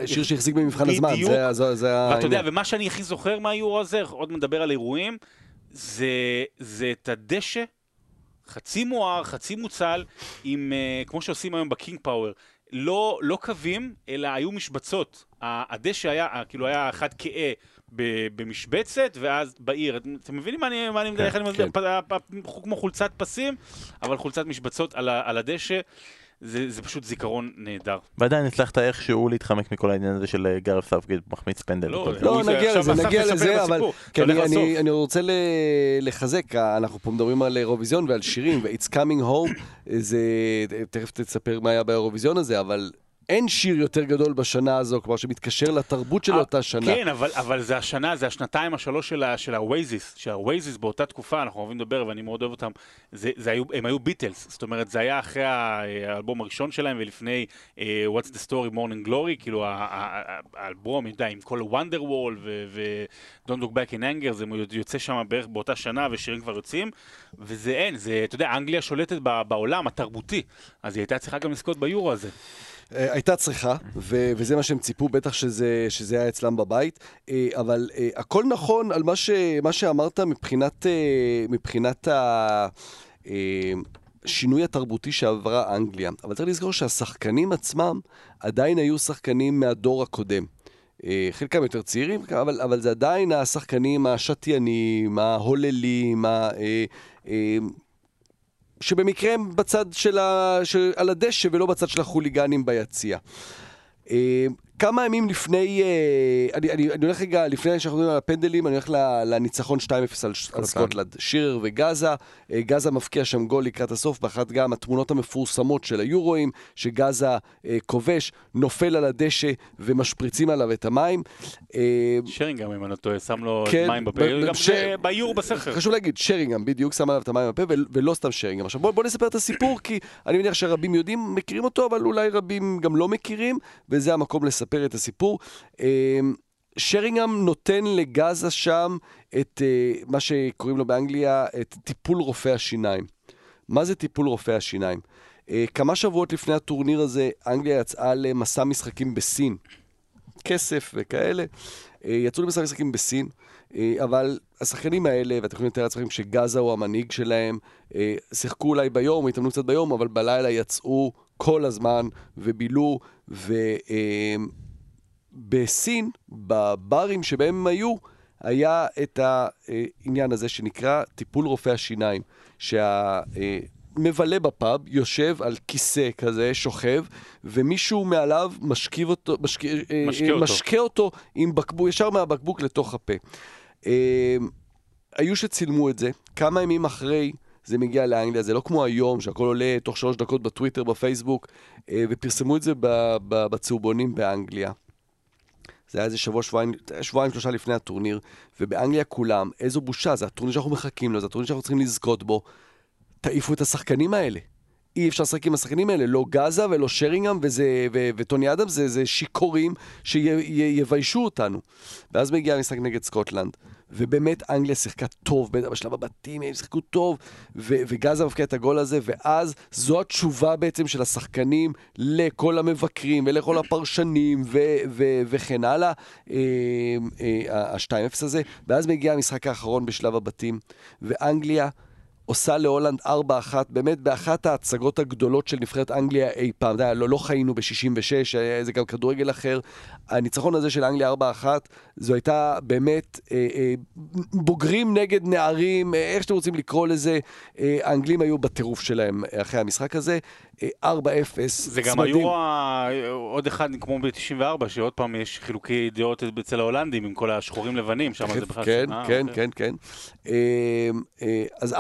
שיר שהחזיק במבחן הזמן. זה- זה- זה ואתה יודע. ומה שאני הכי זוכר מהיורו הזה, עוד מדבר על אירועים, זה, זה את הדשא, חצי מואר, חצי מוצל, עם, uh, כמו שעושים היום בקינג פאוור, לא, לא קווים, אלא היו משבצות. ה- הדשא היה, ה- כאילו היה אחד כהה ב- במשבצת, ואז בעיר. אתם, מבינים מה אני, מה אני, כן, איך אני מסביר? כן. פ- כמו חולצת פסים, אבל חולצת משבצות על, ה- על הדשא. זה, זה פשוט זיכרון נהדר. ועדיין הצלחת איכשהו להתחמק מכל העניין הזה של אה, גארת' סאות'גייט מחמיץ פנדל. לא. לא, זה- נגיע לזה, נגיע לזה, אבל... כי אתה אני, אני. אני רוצה ל- לחזק, אנחנו פה מדברים על אירוויזיון ועל שירים, ו-It's coming home, זה... תכף תספר מה היה באירוויזיון הזה, אבל אין שיר יותר גדול בשנה הזו, כלומר שמתקשר לתרבות של אותה שנה. כן, אבל, אבל זה השנה, זה השנתיים השלוש של, האואזיס, שהאואזיס באותה תקופה, אנחנו אוהבים לדבר ואני מאוד אוהב אותם, זה, זה היו, הם היו ביטלס, זאת אומרת זה היה אחרי האלבום הראשון שלהם ולפני uh, What's the Story Morning Glory, כאילו האלבום, יודע, עם כל Wonder Wall ו-Don't Look Back in Anger, זה יוצא שם בערך באותה שנה ושירים כבר יוצאים, וזה אין, זה, אתה יודע, אנגליה שולטת בעולם התרבותי, אז היא הייתה צריכה גם לזכות ביורו הזה. אה, הייתה צריכה, ו- וזה מה שהם ציפו, בטח שזה, שזה היה אצלם בבית, אה, אבל אה, הכל נכון על מה, ש- מה שאמרת מבחינת, מבחינת ה... השינוי התרבותי שעברה אנגליה. אבל צריך לזכור שהשחקנים עצמם עדיין היו שחקנים מהדור הקודם. חלקם יותר צעירים, אבל, אבל זה עדיין השחקנים השתיינים, ההוללים, ה... אה, אה, שבמקרה הם בצד של ה... של... על הדשא ולא בצד של החוליגנים ביציע. כמה ימים לפני, אה, אני, אני, אני הולך רגע, לפני שאנחנו מדברים על הפנדלים, אני הולך לניצחון 2-0 על, על סקוטלנד. שירר וגאזה, אה, גאזה מבקיע שם גול לקראת הסוף, באחת גם התמונות המפורסמות של היורואים, שגאזה אה, כובש, נופל על הדשא ומשפריצים עליו את המים. שרינגהם, אם אני לא טועה, שם לו כן, מים בפה, גם ש- ביור בסכר. חשוב להגיד, שרינגהם בדיוק שם עליו את המים בפה, ול- ולא סתם שרינגהם. עכשיו בוא, בוא נספר את הסיפור, כי אני מניח שרבים יודעים, מכירים אותו, אבל אולי רבים גם לא מכירים, וזה המקום לספר את הסיפור. אה, שרינגהם נותן לגאזה שם את אה, מה שקוראים לו באנגליה, את טיפול רופא השיניים. מה זה טיפול רופא השיניים? אה, כמה שבועות לפני הטורניר הזה, אנגליה יצאה למסע משחקים בסין. כסף וכאלה. אה, יצאו למסע משחקים בסין, אבל השחקנים האלה, ואתם יכולים לתאר לעצמכם שגאזה הוא המנהיג שלהם, שיחקו אולי ביום, התאמנו קצת ביום, אבל בלילה יצאו כל הזמן ובילו, ובסין, בברים שבהם הם היו, היה את העניין הזה שנקרא טיפול רופא השיניים, שהמבלה בפאב יושב על כיסא כזה, שוכב, ומישהו מעליו משכיב אותו, משק... אה, משקה אה, אותו. משקה אותו עם בקבוק, ישר מהבקבוק לתוך הפה. אה, היו שצילמו את זה, כמה ימים אחרי זה מגיע לאנגליה, זה לא כמו היום, שהכל עולה תוך שלוש דקות בטוויטר, בפייסבוק, אה, ופרסמו את זה בצהובונים באנגליה. זה היה איזה שבוע, שבועיים, שבועיים, שלושה לפני הטורניר, ובאנגליה כולם, איזו בושה, זה הטורניר שאנחנו מחכים לו, זה הטורניר שאנחנו צריכים לזכות בו. תעיפו את השחקנים האלה. אי אפשר לשחק עם השחקנים האלה, לא גאזה ולא שרינגהם וטוני אדם, זה, זה שיכורים שיביישו אותנו. ואז מגיע המשחק נגד סקוטלנד, ובאמת אנגליה שיחקה טוב, בטח בשלב הבתים הם שיחקו טוב, ו, וגאזה מבקיע את הגול הזה, ואז זו התשובה בעצם של השחקנים לכל המבקרים ולכל הפרשנים ו, ו, וכן הלאה, אה, אה, ה-2-0 הזה, ואז מגיע המשחק האחרון בשלב הבתים, ואנגליה... עושה להולנד 4-1, באמת באחת ההצגות הגדולות של נבחרת אנגליה אי פעם. יודע, לא, לא חיינו ב-66, זה גם כדורגל אחר. הניצחון הזה של אנגליה 4-1, זו הייתה באמת אה, אה, בוגרים נגד נערים, אה, איך שאתם רוצים לקרוא לזה. אה, האנגלים היו בטירוף שלהם אה, אחרי המשחק הזה. אה, 4-0, זה גם. היו עוד אחד כמו ב-94, שעוד פעם יש חילוקי דעות אצל ההולנדים עם כל השחורים לבנים, שם זה בכלל... כן, כן, אוקיי. כן, כן. אה, אז 4-1,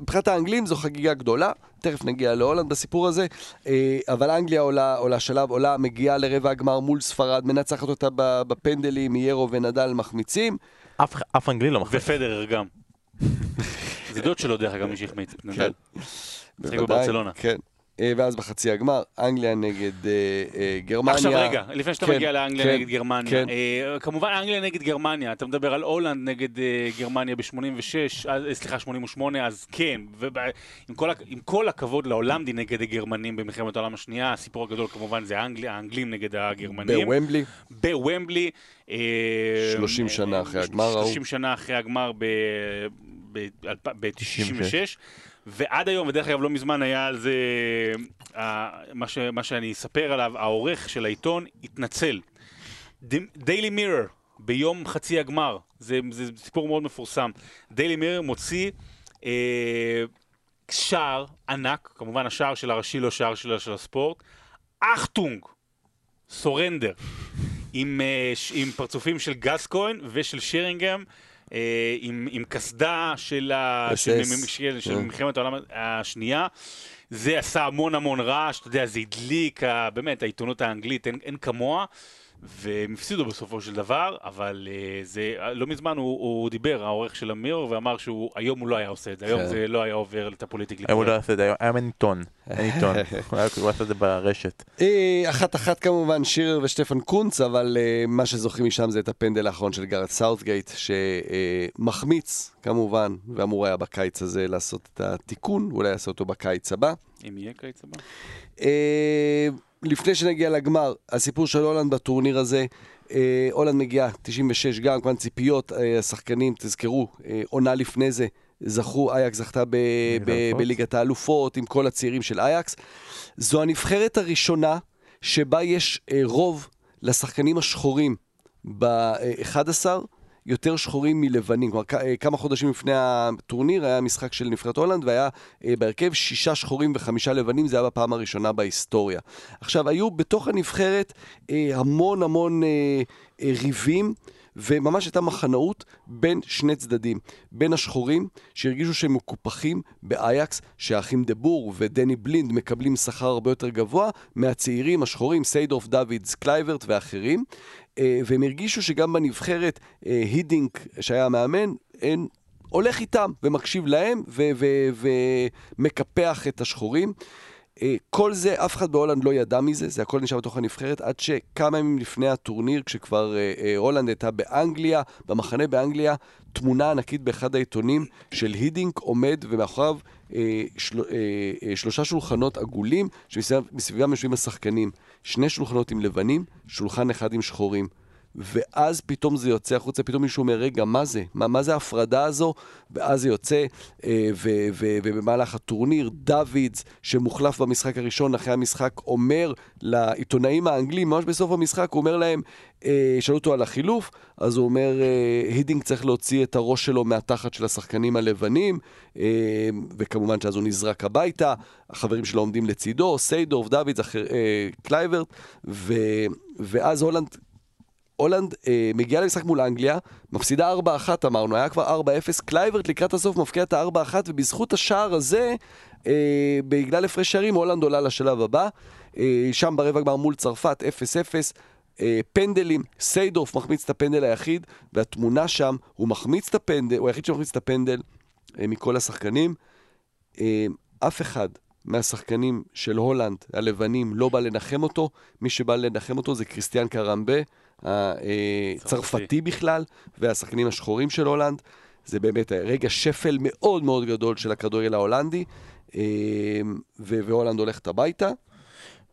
מבחינת האנגלים זו חגיגה גדולה, תכף נגיע להולנד בסיפור הזה, אה, אבל אנגליה עולה, עולה שלב, עולה, מגיעה לרבע הגמר מול ספרד, מנצחת אותה בפנדלים, ירו ונדל מחמיצים. אף אף אנגלי לא מחזיק. ופדרר גם. זה דוד שלו דרך אגב, מי שהחמיץ את נדל. כן. בוודאי. כן. אה, ואז בחצי הגמר, אנגליה נגד אה, אה, גרמניה. עכשיו רגע, לפני שאתה כן, מגיע לאנגליה כן, נגד גרמניה. כן. אה, כמובן אנגליה נגד גרמניה, אתה מדבר על הולנד נגד אה, גרמניה ב-86, סליחה, 88, אז כן. וב- עם כל עם כל הכבוד להולנדי נגד הגרמנים במלחמת העולם השנייה, הסיפור הגדול כמובן זה האנגלי- האנגלים נגד הגרמנים. בוומבלי. בוומבלי. אה, 30 שנה אה, אחרי הגמר ההוא. 30 שנה אחרי הגמר ב-96. ועד היום, ודרך אגב לא מזמן היה על זה, אה, מה, ש, מה שאני אספר עליו, העורך של העיתון התנצל. דיילי מירר, ביום חצי הגמר, זה, זה סיפור מאוד מפורסם. דיילי מירר מוציא אה, שער ענק, כמובן השער של הראשי לא שער של, של הספורט, אחטונג, סורנדר, עם, אה, עם פרצופים של גסקוין ושל שירינגהם. אה, עם, קסדה של, ה, של, של, של, כן. מלחמת העולם השנייה. זה עשה המון המון רעש, אתה יודע, זה הדליק, באמת, העיתונות האנגלית, אין, אין כמוה. והם הפסידו בסופו של דבר, אבל uh, זה, לא מזמן הוא, הוא דיבר, העורך של אמיר, ואמר שהיום הוא לא היה עושה את זה, היום כן. זה לא היה עובר את הפוליטיקלי. היום הוא לא יעשה את זה, היום- אין עיתון. אין עיתון. הוא עשה את זה ברשת. אה, אחת אחת כמובן שירר ושטפן קונץ, אבל אה, מה שזוכרים משם זה את הפנדל האחרון של גארת' סאות'גייט, שמחמיץ כמובן, ואמור היה בקיץ הזה לעשות את התיקון, אולי יעשה אותו בקיץ הבא. אם יהיה קיץ הבא. אה, לפני שנגיע לגמר, הסיפור של הולנד בטורניר הזה, אה, הולנד מגיעה 96 גם, כמובן ציפיות, אה, השחקנים, תזכרו, אה, עונה לפני זה, זכו, אייקס זכתה ב- ב- האלופות. בליגת האלופות עם כל הצעירים של אייקס. זו הנבחרת הראשונה שבה יש אה, רוב לשחקנים השחורים ב-11, יותר שחורים מלבנים. כלומר, אה, כמה חודשים לפני הטורניר היה משחק של נבחרת הולנד, והיה אה, בהרכב שישה שחורים וחמישה לבנים, זה היה בפעם הראשונה בהיסטוריה. עכשיו, היו בתוך הנבחרת אה, המון המון ריבים. וממש הייתה מחנאות בין שני צדדים. בין השחורים, שהרגישו שהם מקופחים באייקס, שהאחים דה בור ודני בלינד מקבלים שכר הרבה יותר גבוה מהצעירים השחורים, סיידורף, דוידס, קלייברט ואחרים. אה, והם הרגישו שגם בנבחרת, אה, הידינק, שהיה המאמן, אין... הולך איתם ומקשיב להם ומקפח את השחורים. אה, כל זה, אף אחד בהולנד לא ידע מזה, זה הכל נשאר בתוך הנבחרת, עד שכמה ימים לפני הטורניר, כשכבר אה, הולנד הייתה באנגליה, במחנה באנגליה, תמונה ענקית באחד העיתונים של הידינק עומד ומאחוריו אה, של, אה, שלושה שולחנות עגולים, שמסביבם יושבים השחקנים. שני שולחנות עם לבנים, שולחן אחד עם שחורים. ואז פתאום זה יוצא החוצה, פתאום מישהו אומר, רגע, מה זה? מה, מה זה ההפרדה הזו? ואז זה יוצא, אה, ובמהלך הטורניר, דוידס, שמוחלף במשחק הראשון, אחרי המשחק, אומר לעיתונאים האנגלים, ממש בסוף המשחק, הוא אומר להם, אה, שאלו אותו על החילוף, אז הוא אומר, אה, הידינק צריך להוציא את הראש שלו מהתחת של השחקנים הלבנים, וכמובן שאז הוא נזרק הביתה, החברים שלו עומדים לצידו, סיידורף, דוידס, קלייברט, ואז הולנד הולנד אה, מגיעה למשחק מול אנגליה, מפסידה 4-1 אמרנו, היה כבר 4-0, קלייברט לקראת הסוף מבקיע את ה-4-1, ובזכות השער הזה, אה, בגלל הפרש שערים, הולנד עולה לשלב הבא. אה, שם ברבע גמר מול צרפת, 0-0. אה, פנדלים, סיידורף מחמיץ את הפנדל היחיד, והתמונה שם, הוא מחמיץ את הפנדל, הוא היחיד שמחמיץ את הפנדל אה, מכל השחקנים. אה, אף אחד מהשחקנים של הולנד, הלבנים, לא בא לנחם אותו. מי שבא לנחם אותו זה קריסטיאן קרמבה, הצרפתי בכלל, והשחקנים השחורים של הולנד. זה באמת רגע שפל מאוד מאוד גדול של הכדורגל ההולנדי, ו- והולנד הולכת הביתה.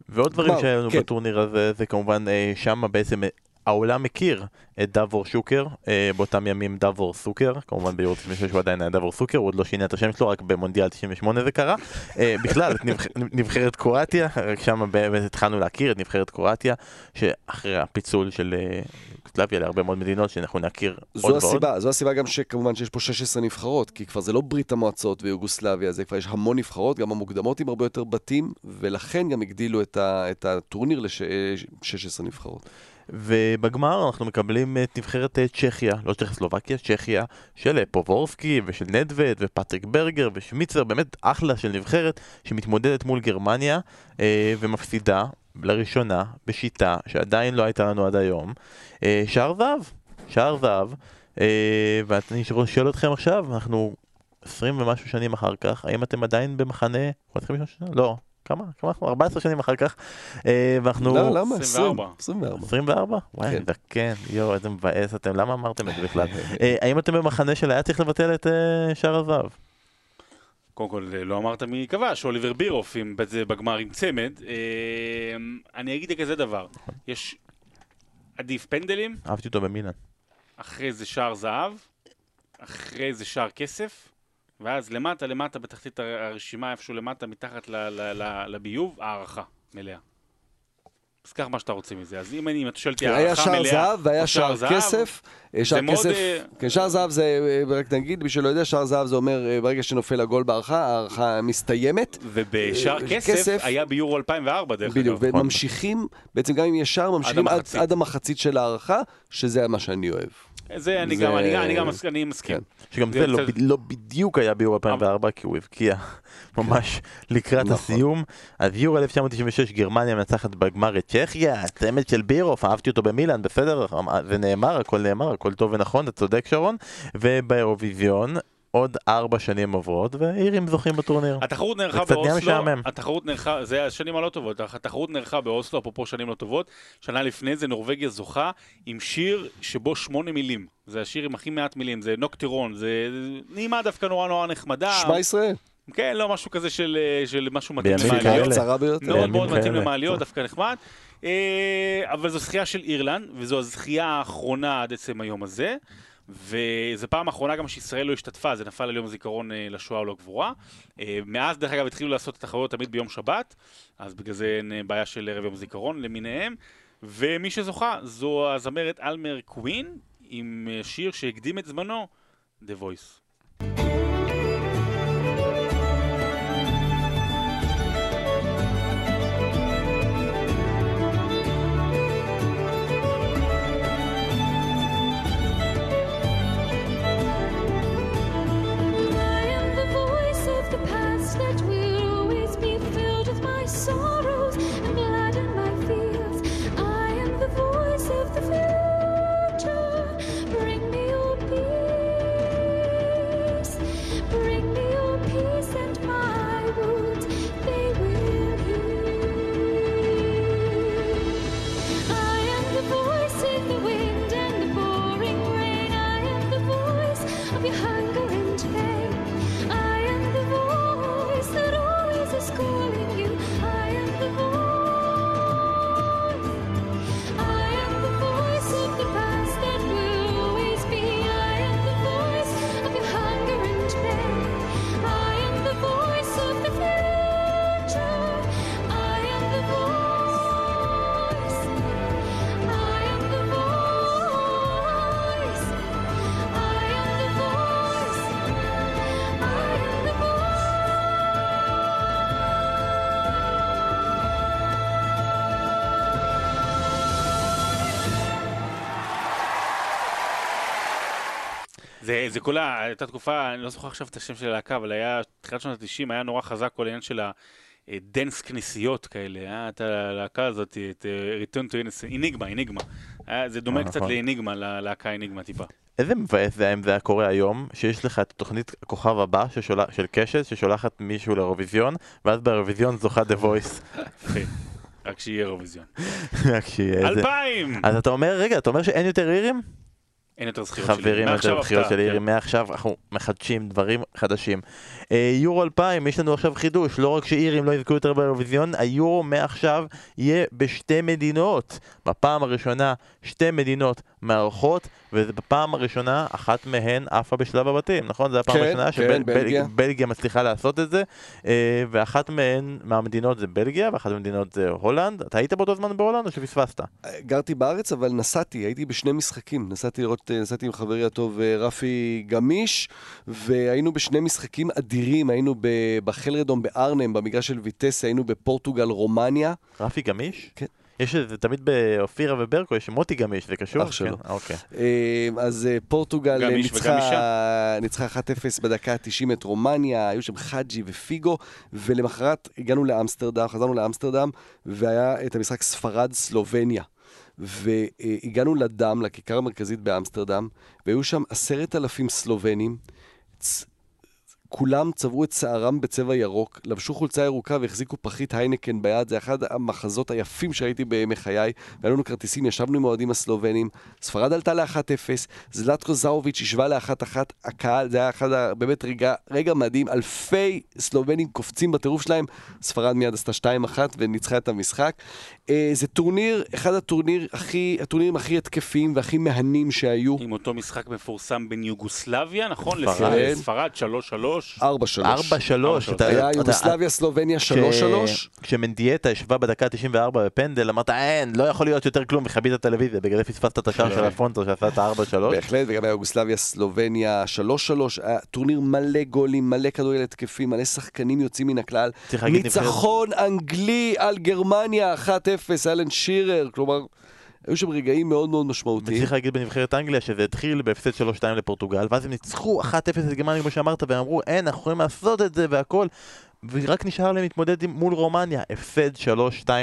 ועוד דברים שהיו לנו כן. בטורניר הזה, זה כמובן אה, שם בעצם אה, העולם מכיר את דבור שוקר, אה, באותם ימים דבור סוקר, כמובן ביורו 96 הוא עדיין היה דבור סוקר, הוא עוד לא שינה את השם שלו, רק במונדיאל 98 זה קרה. אה, בכלל, את נבח- נבחרת קרואטיה, רק שם באמת התחלנו להכיר את נבחרת קרואטיה, שאחרי הפיצול של אה, יוגוסלביה להרבה מאוד מדינות שאנחנו נכיר זו עוד ועוד. הסיבה, זו הסיבה גם שכמובן שיש פה 16 נבחרות, כי כבר זה לא ברית המועצות ויוגוסלביה, זה כבר יש המון נבחרות, גם המוקדמות עם הרבה יותר בתים, ולכן גם הגדילו את, ה, את הטורניר ל-16 נבחרות. ובגמר אנחנו מקבלים את נבחרת אה, צ'כיה, לא צ'כוסלובקיה, צ'כיה, של אה, פובורסקי ושל נדווד ופטריק ברגר ושמיצר, באמת אחלה של נבחרת שמתמודדת מול גרמניה אה, ומפסידה לראשונה בשיטה שעדיין לא הייתה לנו עד היום, שער זהב, שער זהב, ואני שואל אתכם עכשיו, אנחנו 20 ומשהו שנים אחר כך, האם אתם עדיין במחנה? 20 שנה? לא. כמה? כמה אנחנו? 14 שנים אחר כך, אה, ואנחנו... לא, למה? 24. 24. 24? וואי, כן. זקן, יואו, איזה מבאס אתם, למה אמרתם את זה בכלל? אה, האם אתם במחנה של היה צריך לבטל את אה, שער הזהב? קודם כל, לא אמרת מי כבש, אוליבר בירוף עם, בזה בגמר עם צמד. אה, אני אגיד כזה דבר, יש עדיף פנדלים, אהבתי אותו במילאן. אחרי זה שער זהב, אחרי זה שער כסף, ואז למטה, למטה, בתחתית הר- הרשימה, איפשהו למטה, מתחת ל- ל- ל- לביוב, הערכה מלאה. אז קח מה שאתה רוצה מזה. אז אם אני, אם אתה שואל אותי היה הערכה שער מלאה, זהב והיה או שער שער זהב, כסף. אה, שער כסף, אה, כן, שער זהב זה, אה, רק נגיד, מי שלא יודע, שער זהב זה אומר, ברגע שנופל הגול בהערכה, ההערכה מסתיימת. ובשער כסף, כסף- היה ביורו 2004, דרך בדיוק, אגב. וממשיכים, בעצם גם אם יש שער, ממשיכים. עד המחצית של ההערכה, שזה מה שאני אוהב. זה אני גם, אני גם, מסכים. כן. שגם זה לא לא בדיוק היה ביורו 2004, כי הוא הבקיע ממש לקראת נכון. הסיום. אז יורו 1996, גרמניה מנצחת בגמר את צ'כיה, צמד של בירוף, אהבתי אותו במילאן, בסדר, זה נאמר, הכל נאמר, הכל טוב ונכון, אתה צודק שרון. ובאירוויזיון, עוד ארבע שנים עוברות, והאירים זוכים בטורניר. התחרות נערכה זה קצת נהיה באוסלו, משעמם. התחרות נערכה, זה השנים הלא טובות, התחרות נערכה באוסלו, אפרופו שנים לא טובות, שנה לפני זה נורבגיה זוכה עם שיר שבו שמונה מילים. זה השיר עם הכי מעט מילים, זה נוקטרון, זה נעימה דווקא נורא נורא נחמדה. שמע ישראל, כן, לא משהו כזה של, אה, של משהו מתאים בימים. למעליות. ביותר. מאוד בימים מאוד מתאים. למעליות, דווקא נחמד. אה, אבל זו זכייה של אירלנד, וזו הזכייה האחרונה עד עצם היום הזה. וזו פעם אחרונה גם שישראל לא השתתפה, זה נפל על יום הזיכרון אה, לשואה ולגבורה. אה, מאז, דרך אגב, התחילו לעשות את התחרויות תמיד ביום שבת, אז בגלל זה אין אה, בעיה של ערב יום זיכרון למיניהם. ומי שזוכה זו הזמרת אלמר קווין, עם שיר שהקדים את זמנו, The Voice. זה, זה כל ה... הייתה תקופה, אני לא זוכר עכשיו את השם של הלהקה, אבל היה, תחילת שנות ה-90 היה נורא חזק כל העניין של הדאנס כנסיות כאלה, היה את הלהקה הזאת, את אה, Return to Innocence, איניגמה, איניגמה. זה דומה אה, קצת נכון. לאיניגמה, ללהקה איניגמה טיפה. איזה מבאס זה היה אם זה היה קורה היום, שיש לך את תוכנית הכוכב הבא. של קשת, ששולחת מישהו לאירוויזיון, ואז באירוויזיון זוכה דה וויס. רק שיהיה אירוויזיון. רק שיהיה איזה... אלפיים! אז אתה אומר, רגע, אתה אומר שאין יותר אירים? אין יותר זכירות שלי. חברים, יותר הפתעה, של כן. אירים, מעכשיו אנחנו מחדשים דברים חדשים. אה, יורו 2000, יש לנו עכשיו חידוש, לא רק שאירים לא יזכו יותר באירוויזיון, היורו מעכשיו יהיה בשתי מדינות. בפעם הראשונה שתי מדינות מארחות, ובפעם הראשונה אחת מהן עפה בשלב הבתים, נכון? זו הפעם כן, הראשונה כן, בלגיה. שבלגיה מצליחה לעשות את זה, אה, ואחת מהן, מהמדינות זה בלגיה, ואחת מהמדינות זה הולנד. אתה היית באותו זמן בהולנד או שפספסת? גרתי בארץ, אבל נסעתי, הייתי בשני משחקים. נסעתי לראות, אה, נסעתי עם חברי הטוב רפי גמיש, והיינו בשני משחקים אדירים. היינו ב- בחלרדום בארנם, במגרש של ויטסה, היינו בפורטוגל, רומניה. רפי גמיש? כן. יש איזה, תמיד באופירה וברקו יש מוטי גמיש, זה קשור? אח שלו. כן, אוקיי. אה, אז אה, פורטוגל אה, ניצחה, ניצחה 1-0 בדקה ה-90 את רומניה, היו שם חאג'י ופיגו, ולמחרת הגענו לאמסטרדם, חזרנו לאמסטרדם, והיה את המשחק ספרד-סלובניה. והגענו לדם, לכיכר המרכזית באמסטרדם, והיו שם עשרת אלפים סלובנים. כולם צבעו את שערם בצבע ירוק, לבשו חולצה ירוקה והחזיקו פחית היינקן ביד, זה אחד המחזות היפים שראיתי בימי חיי. והיו לנו כרטיסים, ישבנו עם האוהדים הסלובנים, ספרד עלתה ל-1-0, זלטקו זאוביץ' השווה ל-1-1, הקהל, זה היה אחד. באמת רגע, רגע מדהים, אלפי סלובנים קופצים בטירוף שלהם, ספרד מיד עשתה 2-1 וניצחה את המשחק. אה, זה טורניר, אחד הטורניר הכי, הטורנירים הכי התקפיים והכי מהנים שהיו. עם אותו משחק מפורסם בין יוגוסלביה, נכון? ספרד. לספרד, 3-3. 4-3. 4-3. אתה- היה אתה- יוגוסלביה, סלובניה, 3-3. כשמנדייטה הישווה בדקה 94 בפנדל, אמרת אין, לא יכול להיות יותר כלום, מכבה ת'טלוויזיה, בגלל זה פספסת את השער כן. של אלפונסו שעשה את ה-4-3. בהחלט, וגם היה יוגוסלביה, סלובניה, 3-3, היה טורניר מלא גולים, מלא כדורגל התקפי, מלא שחקנים יוצאים מן הכלל. ניצחון אנגלי על גרמניה, 1-0, אלן שירר, כלומר, היו שם רגעים מאוד מאוד משמעותיים. וצריך להגיד בנבחרת אנגליה שזה התחיל בהפסד 3-2 לפורטוגל, ואז הם ניצחו 1-0 את גרמניה כמו שאמרת, והם אמרו אין, אנחנו יכולים לעשות את זה והכל. ורק נשאר להם להתמודד מול רומניה. הפסד 3-2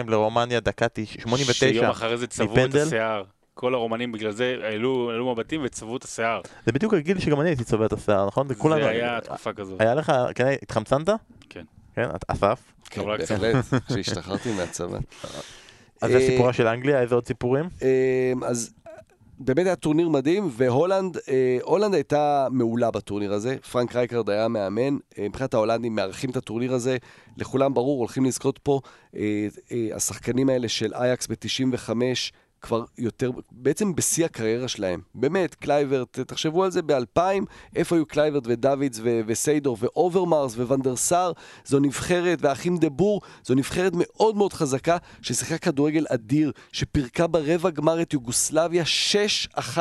לרומניה, דקה 89. שיום אחרי זה צבעו את. השיער. כל הרומנים בגלל זה העלו העלו מבטים וצבעו את השיער. זה בדיוק הגיל שגם אני הייתי צובע את השיער, נכון? כולנו- זה היה תקופה כזאת. היה לך, כן, התחמצנת? כן. כן, אסף? כן, בהחלט, כשהשתחררתי מהצבא. אז זה אה, סיפורה של אנגליה, איזה עוד סיפורים? אמ, אז באמת היה טורניר מדהים, והולנד, אה, הולנד הייתה מעולה בטורניר הזה. פרנק רייקרד היה מאמן. אה, מבחינת ההולנדים מארחים את הטורניר הזה. לכולם ברור, הולכים לזכות פה. אה, אה, השחקנים האלה של אייקס ב-95 כבר יותר, בעצם בשיא הקריירה שלהם. באמת, קלייברט, תחשבו על זה, ב-2000, איפה היו קלייברט ודוידס ו- וסיידורף ואוברמרס וואן דר סאר, זו נבחרת, והאחים דה בור, זו נבחרת מאוד מאוד חזקה, ששיחקה כדורגל אדיר, שפירקה ברבע גמר את יוגוסלביה 6-1.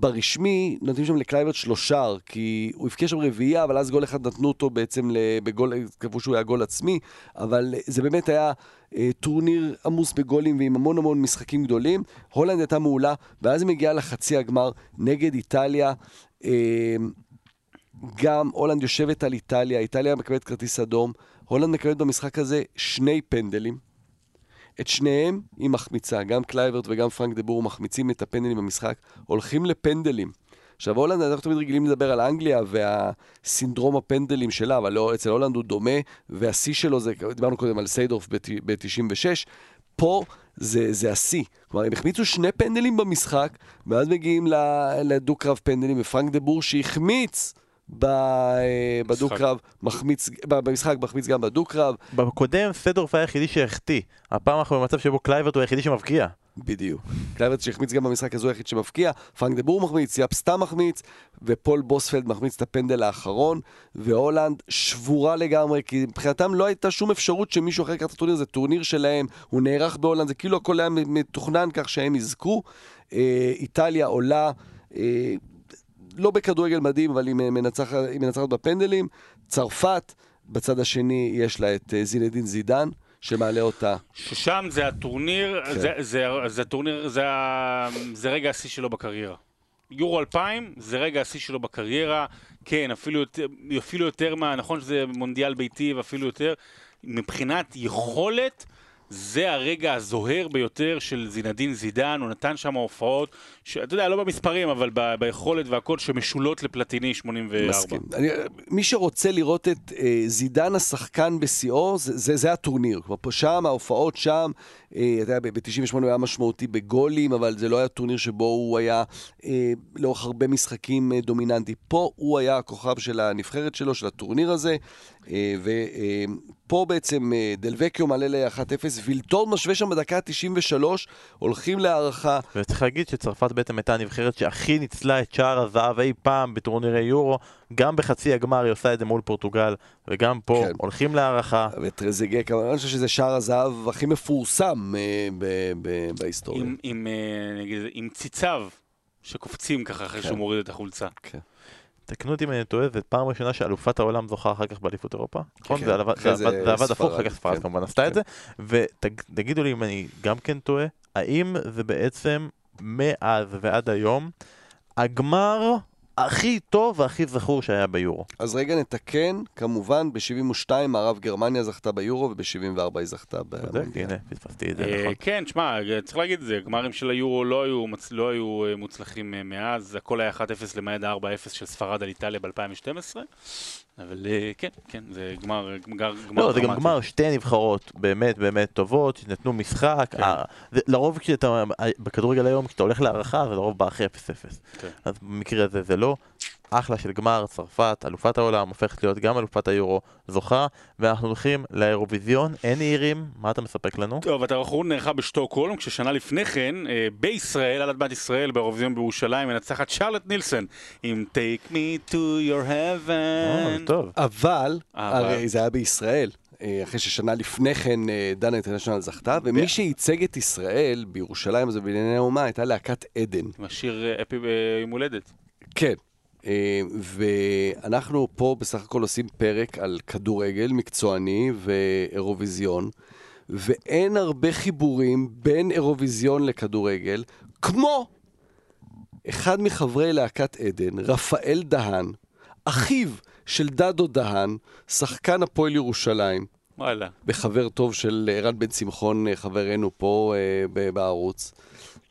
ברשמי נותנים שם לקלייברט שלושה, כי הוא הבקיע שם רביעייה, אבל אז גול אחד נתנו אותו בעצם בגול, קבעו שהוא היה גול עצמי, אבל זה באמת היה אה, טורניר עמוס בגולים ועם המון המון משחקים גדולים. הולנד הייתה מעולה, ואז היא מגיעה לחצי הגמר נגד איטליה. אה, גם הולנד יושבת על איטליה, איטליה מקבלת כרטיס אדום, הולנד מקבלת במשחק הזה שני פנדלים. את שניהם היא מחמיצה, גם קלייברט וגם פרנק דה בור מחמיצים את הפנדלים במשחק, הולכים לפנדלים. עכשיו הולנד, אנחנו תמיד רגילים לדבר על אנגליה והסינדרום הפנדלים שלה, אבל לא, אצל הולנד הוא דומה, והשיא שלו זה, דיברנו קודם על סיידורף ב-96, פה זה, זה השיא. כלומר, הם החמיצו שני פנדלים במשחק, ואז מגיעים לדו-קרב פנדלים, ופרנק דה בור שהחמיץ בדו-קרב, מחמיץ, ב- במשחק מחמיץ גם בדו-קרב, בקודם סיידורף היה היחידי שהחטיא. הפעם אנחנו במצב שבו קלייברט הוא היחידי שמבקיע. בדיוק. קלייברט שהחמיץ גם במשחק הזה הוא היחיד שמבקיע, פרנק דה בור מחמיץ, יאפ סטאם מחמיץ, ופול בוספלט מחמיץ את הפנדל האחרון, והולנד שבורה לגמרי, כי מבחינתם לא הייתה שום אפשרות שמישהו אחר ייקח את הטורניר, זה טורניר שלהם, הוא נערך בהולנד, זה כאילו הכל היה מתוכנן כך שהם יזכו. אה, איטליה עולה, אה, לא בכדורגל מדהים, אבל היא מנצחת, היא מנצחת בפנדלים. צרפת, בצד השני יש לה את אה, זינדין זידן, שמעלה אותה. ששם זה הטורניר, כן. זה, זה, זה הטורניר, זה, זה רגע השיא שלו בקריירה. יורו 2000 זה רגע השיא שלו בקריירה, כן, אפילו יותר, אפילו יותר מה, נכון שזה מונדיאל ביתי ואפילו יותר, מבחינת יכולת, זה הרגע הזוהר ביותר של זינדין זידן, הוא נתן שם הופעות, שאתה יודע, לא במספרים, אבל ב, ביכולת והכל, שמשולות לפלטיני 84. מסכים. אני, מי שרוצה לראות את אה, זידן השחקן בשיאו, זה, זה, זה הטורניר. כלומר, פה שם, ההופעות שם, ב-98 הוא היה משמעותי בגולים, אבל זה לא היה טורניר שבו הוא היה אה, לאורך הרבה משחקים אה, דומיננטי. פה הוא היה הכוכב של הנבחרת שלו, של הטורניר הזה, אה, ופה בעצם אה, דלווקיו מעלה ל-1-0, וילטון משווה שם בדקה ה-93, הולכים להערכה. וצריך להגיד שצרפת בעצם הייתה הנבחרת שהכי ניצלה את שער הזהב אי פעם בטורנירי יורו, גם בחצי הגמר היא עושה את זה מול פורטוגל, וגם פה כן. הולכים להערכה. וטרזיגה, כמובן, אני חושב שזה שער הזהב הכי מפורסם אה, ב- ב- בהיסטוריה. עם, עם, אה, נגיד, עם ציציו שקופצים ככה אחרי כן. שהוא מוריד את החולצה. תקנו אותי אם אני טועה, זו פעם ראשונה שאלופת העולם זוכה אחר כך באליפות אירופה. נכון? כן. זה עבד- הפוך, אחר כך ספרד כן. כמובן עשתה את כן. זה. ותגידו לי אם אני גם כן טועה, האם זה בעצם מאז ועד היום הגמר הכי טוב והכי זכור שהיה ביורו? אז רגע נתקן, כמובן, ב-72 מערב גרמניה זכתה ביורו, וב-74 היא זכתה צודק, במונדיאל. הנה, פספסתי את זה, אה, נכון. כן, שמע, צריך להגיד את זה, גמרים של היורו לא היו, מצ- לא היו אה, מוצלחים אה, מאז, הכל היה 1-0 למעט 4-0 של ספרד על איטליה ב-2012, אבל אה, כן, כן, זה גמר, גמר, גמר לא, זה גם. גמר שתי נבחרות באמת באמת טובות, שנתנו משחק. כן. אה, זה- לרוב כשאתה, בכדורגל היום, כשאתה הולך להערכה, זה לרוב בא אחרי 0-0. כן. אז במקרה הזה זה לא. אחלה של גמר, צרפת, אלופת העולם, הופכת להיות גם אלופת היורו, זוכה, ואנחנו הולכים לאירוויזיון, אין עירים, מה אתה מספק לנו? טוב, התחרות נערכה בשטוקהולם, כששנה לפני כן, אה, בישראל, על אדמת ישראל, באירוויזיון בירושלים, מנצחת שרלט נילסון עם Take me to your אה, heaven. טוב. אבל, אבל- הרי זה היה בישראל. אה, אחרי ששנה לפני כן אה, דנה אינטרנשיונל זכתה, ומי שייצג את ישראל בירושלים הזה בענייני האומה הייתה להקת עדן. עם השיר אה, אפי אה, יום הולדת. כן. אה, ואנחנו פה בסך הכל עושים פרק על כדורגל מקצועני ואירוויזיון, ואין הרבה חיבורים בין אירוויזיון לכדורגל, כמו אחד מחברי להקת עדן, רפאל דהן, אחיו של דדו דהן, שחקן הפועל ירושלים, וואלה. וחבר טוב של ערן בן שמחון, אה, חברנו פה אה, בערוץ.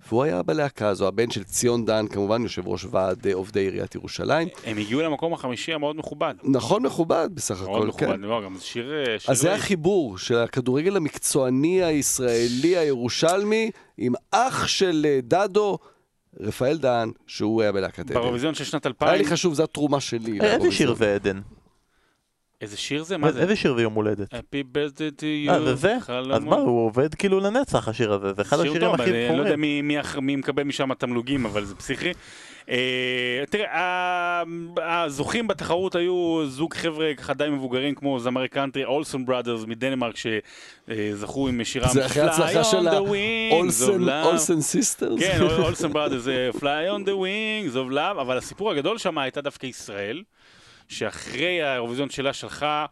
והוא היה בלהקה הזו, הבן של ציון דן, כמובן, יושב ראש ועד אה, עובדי עיריית ירושלים. הם הגיעו למקום החמישי המאוד מכובד. נכון מכובד בסך מאוד הכל, מכובד, כן. לא, גם זה שיר... אה, שיר אז זה לא- החיבור של הכדורגל המקצועני הישראלי הירושלמי עם אח של אה, דדו, רפאל דהן, שהוא היה בלהקת עדן. באירוויזיון של שנת 2000. היה לי חשוב, זו התרומה שלי. איזה. שיר זה עדן? איזה שיר זה? מה זה? איזה שיר זה יום הולדת? Happy birthday to you. אה, זה זה? אז מה, הוא עובד כאילו לנצח השיר הזה, זה אחד שיר השירים טוב, הכי אני לא יודע. מי, מי, אח- מי מקבל משם תמלוגים, אבל זה פסיכי. אה, תראה, הזוכים בתחרות היו זוג חבר'ה ככה די מבוגרים כמו זמרי קאנטרי, אולסון בראדרס מדנמרק, שזכו עם שירם זה אחרי Fly ההצלחה on של the wings of האולסן love. אולסן Sisters? כן, אולסון בראדרס זה Fly on the wings of love, אבל הסיפור הגדול שם הייתה דווקא ישראל, שאחרי האירוויזיון שלה שלחה,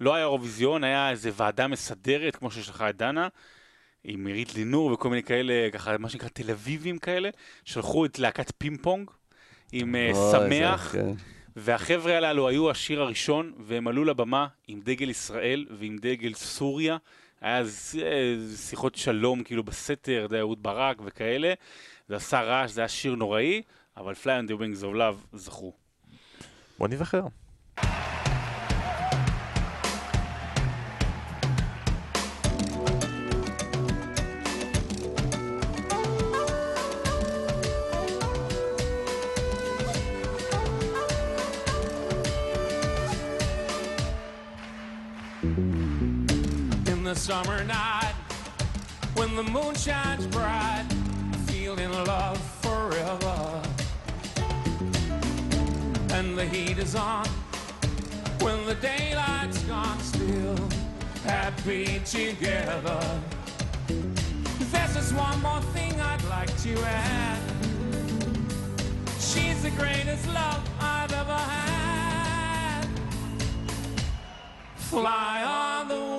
לא היה אירוויזיון, היה איזה ועדה מסדרת, כמו ששלחה את דנה, עם עירית לינור וכל מיני כאלה, ככה, מה שנקרא תל אביבים כאלה, שלחו את להקת פינג פונג. עם אה, אוי, שמח, זה- כן. והחבר'ה הללו היו השיר הראשון, והם עלו לבמה עם דגל ישראל ועם דגל סוריה. היה אה, שיחות שלום כאילו בסתר, זה אהוד ברק וכאלה. זה עשה רעש, זה היה שיר נוראי, אבל Fly on the Wings of Love זכו. בוא נזכר. in the summer night when the moon shines bright The heat is on. When the daylight's gone still happy together. There's just one more thing I'd like to add. She's the greatest love I've ever had. Fly on the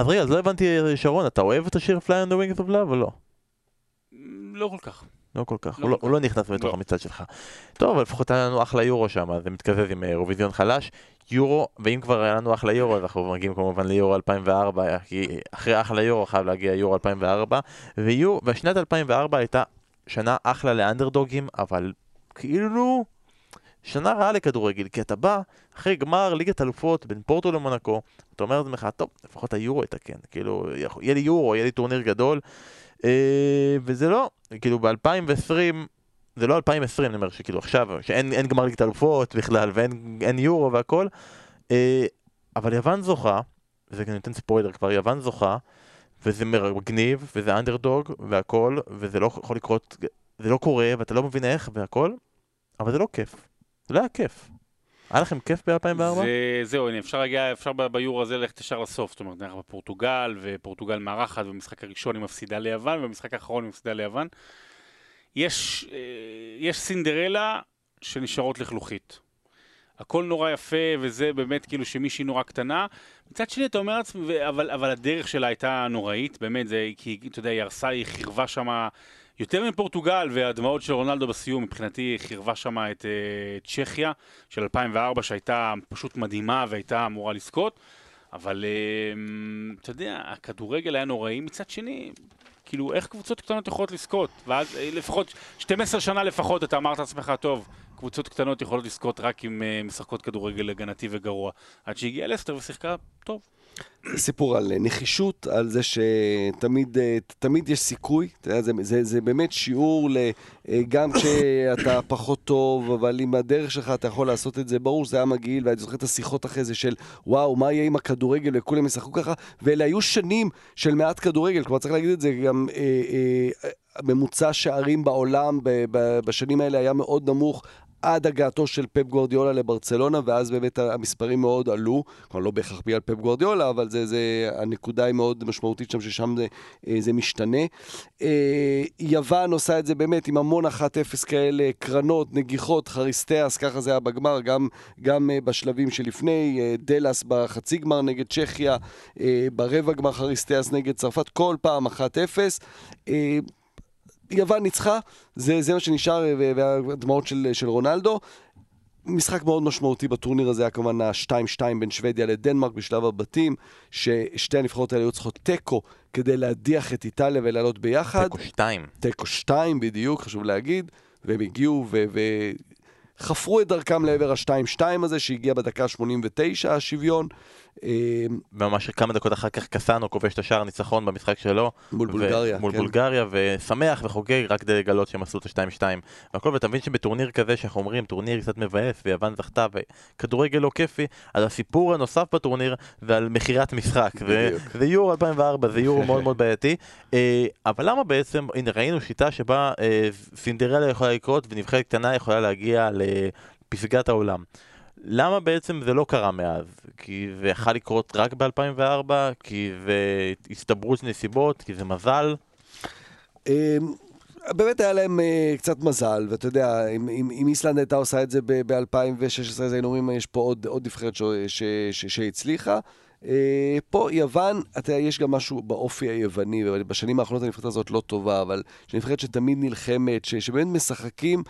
אז רגע, אז לא הבנתי, שרון, אתה אוהב את השיר Fly on the Wings of Love או לא? לא כל כך. לא כל כך, לא הוא לא- כל הוא לא נכנס בתוך לא. המצעד שלך. טוב, אבל לפחות היה לנו אחלה יורו שם, זה מתקזז עם אה, אירוויזיון חלש. יורו, ואם כבר היה לנו אחלה יורו, אז אנחנו מגיעים כמובן ליורו 2004, כי אחרי אחלה יורו חייב להגיע יורו 2004, ויו, והשנת 2004 הייתה שנה אחלה לאנדרדוגים, אבל כאילו שנה רעה לכדורגל, כי אתה בא אחרי גמר ליגת אלופות בין פורטו למונקו, אתה אומר לעצמך, טוב, לפחות היורו יתקן, כאילו, יהיה לי יורו, יהיה לי טורניר גדול, אה, וזה לא, כאילו ב-2020, זה לא 2020, אני אומר שכאילו עכשיו, שאין אין גמר ליגת אלופות בכלל, ואין אין יורו והכל, אה, אבל יוון זוכה, וזה נותן ספוילר כבר, יוון זוכה, וזה מגניב, וזה אנדרדוג, והכל, וזה לא יכול לקרות, זה לא קורה, ואתה לא מבין איך, והכל, אבל זה לא כיף. זה לא היה כיף. היה לכם כיף ב-2004? זה, זהו, הנה, אפשר להגיע, אפשר ב- ביורו הזה ללכת ישר לסוף. זאת אומרת, אנחנו בפורטוגל, ופורטוגל מארחת, ובמשחק הראשון היא מפסידה ליוון, ובמשחק האחרון היא מפסידה ליוון. יש, אה, יש סינדרלה שנשארות לכלוכית. הכל נורא יפה, וזה באמת כאילו שמישהי נורא קטנה. מצד שני, אתה אומר לעצמי, אבל, אבל הדרך שלה הייתה נוראית, באמת, זה, כי, אתה יודע, היא הרסה, היא חירבה שם יותר מפורטוגל, והדמעות של רונלדו בסיום, מבחינתי, חירבה שם את uh, צ'כיה של 2004, שהייתה פשוט מדהימה והייתה אמורה לזכות. אבל uh, אתה יודע, הכדורגל היה נוראי. מצד שני, כאילו, איך קבוצות קטנות יכולות לזכות? ואז אה, לפחות 12 שנה לפחות אתה אמרת לעצמך, טוב, קבוצות קטנות יכולות לזכות רק אם uh, משחקות כדורגל הגנתי וגרוע. עד שהגיעה לסטר ושיחקה טוב. סיפור על אה, נחישות, על זה שתמיד אה, תמיד יש סיכוי, זה, זה, זה באמת שיעור ל, אה, גם כשאתה פחות טוב, אבל עם הדרך שלך אתה יכול לעשות את זה, ברור שזה היה מגעיל, ואני זוכר את השיחות אחרי זה של וואו, מה יהיה עם הכדורגל? וכולם ישחקו ככה, ואלה היו שנים של מעט כדורגל, כלומר צריך להגיד את זה, גם אה, אה, ממוצע שערים בעולם בשנים האלה היה מאוד נמוך. עד הגעתו של פפ גוורדיולה לברצלונה, ואז באמת המספרים מאוד עלו, כלומר לא בהכרח בגלל פפ גוורדיולה, אבל זה, זה, הנקודה היא מאוד משמעותית שם, ששם זה, אה, זה משתנה. אה, יוון עושה את זה באמת עם המון 1-0 כאלה, קרנות, נגיחות, חריסטיאס, ככה זה היה בגמר, גם, גם אה, בשלבים שלפני, דלס בחצי גמר נגד צ'כיה, ברבע גמר חריסטיאס נגד צרפת, כל פעם 1-0. אה, יוון ניצחה, זה, זה מה שנשאר, אה, והדמעות של, של רונלדו. משחק מאוד משמעותי בטורניר הזה היה כמובן ה-2-2 בין שוודיה לדנמרק בשלב הבתים, ששתי הנבחרות האלה היו צריכות תיקו כדי להדיח את איטליה ולעלות ביחד. תיקו 2. תיקו 2 בדיוק, חשוב להגיד, והם הגיעו ו... ו... חפרו את דרכם לעבר ה-2-2 הזה, שהגיע בדקה ה-89, השוויון. אה, ממש כמה דקות אחר כך קסאנו כובש את השער ניצחון במשחק שלו. מול בולגריה, מול כן. בולגריה, ושמח וחוגג רק כדי לגלות שהם עשו את ה-2-2 והכל, ואתה מבין שבטורניר כזה שאנחנו אומרים, טורניר קצת מבאס, ויוון זכתה, וכדורגל לא כיפי, אז הסיפור הנוסף בטורניר זה על מכירת משחק. בדיוק. זה יורו 2004, זה יורו מאוד מאוד בעייתי. אה, אבל למה בעצם, הנה ראינו שיטה שבה אה, סינדרלה יכולה לקרות, ונבחרת קטנה יכולה להגיע לפסגת העולם. למה בעצם זה לא קרה מאז? כי זה יכול לקרות רק ב-2004? כי זה הסתברות נסיבות? כי זה מזל? אה, באמת היה להם אה, קצת מזל, ואתה יודע, אם, איסלנד הייתה עושה את זה ב-2016, אז היינו אומרים, יש פה עוד, נבחרת שהצליחה. אה, פה יוון, אתה יודע, יש גם משהו באופי היווני, ובשנים האחרונות הנבחרת הזאת לא טובה, אבל נבחרת שתמיד נלחמת, שבאמת משחקים,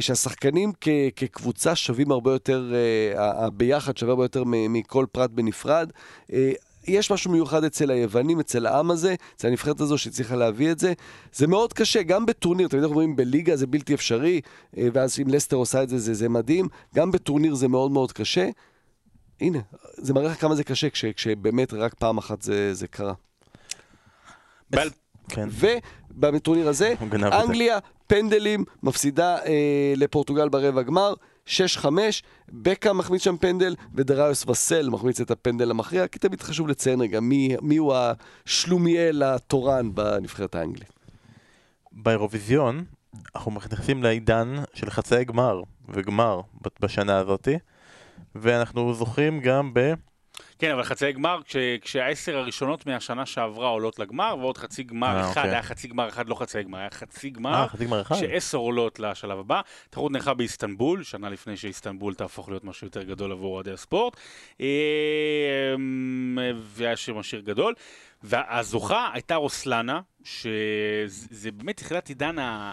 שהשחקנים כ, כקבוצה שווים הרבה יותר, אה, הביחד שווה הרבה יותר מכל פרט בנפרד. אה, יש משהו מיוחד אצל היוונים, אצל העם הזה, אצל הנבחרת הזו שהצליחה להביא את זה. זה מאוד קשה, גם בטורניר, תמיד אנחנו אומרים בליגה זה בלתי אפשרי, אה, ואז אם לסטר עושה את זה, זה, זה מדהים. גם בטורניר זה מאוד מאוד קשה. הנה, זה מראה לך כמה זה קשה, כש, כשבאמת רק פעם אחת זה, זה קרה. באל- כן. ובטורניר הזה, את זה. אנגליה, פנדלים, מפסידה אה, לפורטוגל ברבע גמר, 6-5, בקה מחמיץ שם פנדל, ודריוס וסל מחמיץ את הפנדל המכריע, כי תמיד חשוב לציין רגע מי, מי הוא השלומיאל התורן בנבחרת האנגלית. באירוויזיון אנחנו נכנסים לעידן של חצאי גמר וגמר בשנה הזאתי ואנחנו זוכרים גם ב... כן, אבל חצאי גמר, כש- כשהעשר הראשונות מהשנה שעברה עולות לגמר, ועוד חצי גמר אה, אחד, אוקיי. היה חצי גמר אחד, לא חצאי גמר, היה חצי גמר, אה, חצי גמר אחד. שעשר עולות לשלב הבא. תחרות נערכה באיסטנבול, שנה לפני שאיסטנבול תהפוך להיות משהו יותר גדול עבור אוהדי הספורט. אה, והיה שם השיר גדול. והזוכה הייתה רוסלנה, שזה באמת תחילת עידן ה...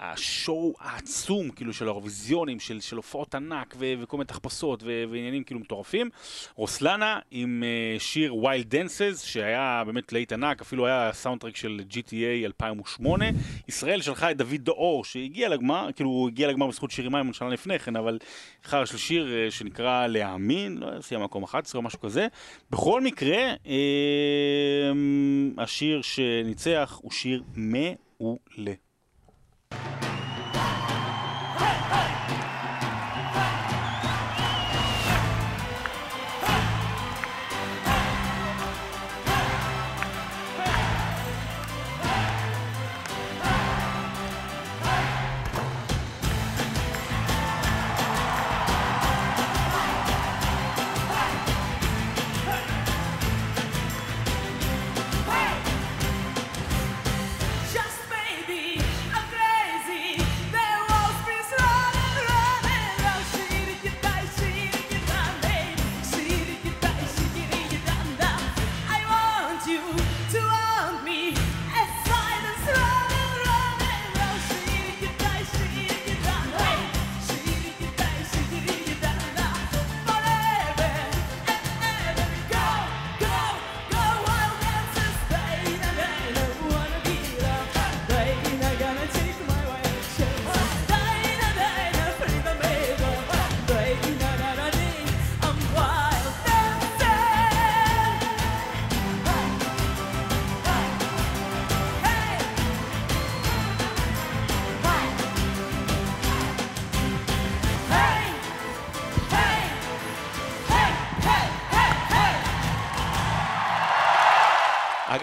השואו העצום, כאילו, של האירוויזיונים, של, של הופעות ענק ו- וכל מיני תחפושות ו- ועניינים כאילו מטורפים. רוסלנה עם uh, שיר Wild Dances, שהיה באמת להיט ענק, אפילו היה סאונדטרק של GTA 2008. ישראל שלחה את דוד דאור, שהגיע לגמר, כאילו, הוא הגיע לגמר בזכות שירי מים שנה לפני כן, אבל חרא של שיר uh, שנקרא להאמין, לא יודע, סיים מקום 11 או משהו כזה. בכל מקרה, uh, השיר שניצח הוא שיר מעולה. Bye.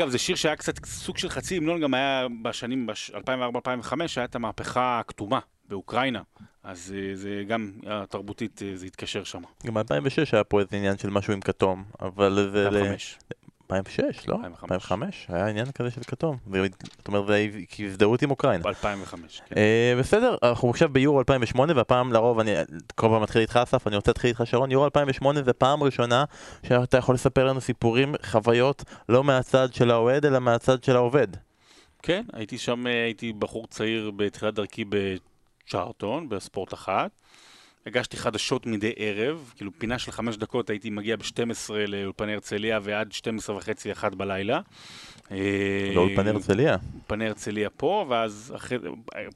אגב, זה שיר שהיה קצת סוג של חצי המנון, גם היה בשנים, בש- 2004-2005, היה את המהפכה הכתומה באוקראינה. אז אה, זה גם, אה, תרבותית, אה, זה התקשר שם. גם ב-2006 היה פה איזה עניין של משהו עם כתום, אבל זה... ל- 2005. 2006, לא? 2005. 2005, היה עניין כזה של כתום. זאת אומרת, זה הזדהות עם אוקראינה. ב-2005, כן. אה, בסדר, אנחנו עכשיו ביורו 2008, והפעם לרוב, אני כל פעם מתחיל איתך אסף, אני רוצה להתחיל איתך שרון, יורו 2008 זה פעם ראשונה שאתה יכול לספר לנו סיפורים, חוויות, לא מהצד של האוהד, אלא מהצד של העובד. כן, הייתי שם, אה, הייתי בחור צעיר בתחילת דרכי בצ'ארטון, בספורט אחת. הגשתי חדשות מדי ערב, כאילו פינה של חמש דקות הייתי מגיע ב-12 לאולפני הרצליה ועד 12 וחצי, אחת בלילה. אה, לאולפני הרצליה. אולפני הרצליה פה, ואז אחרי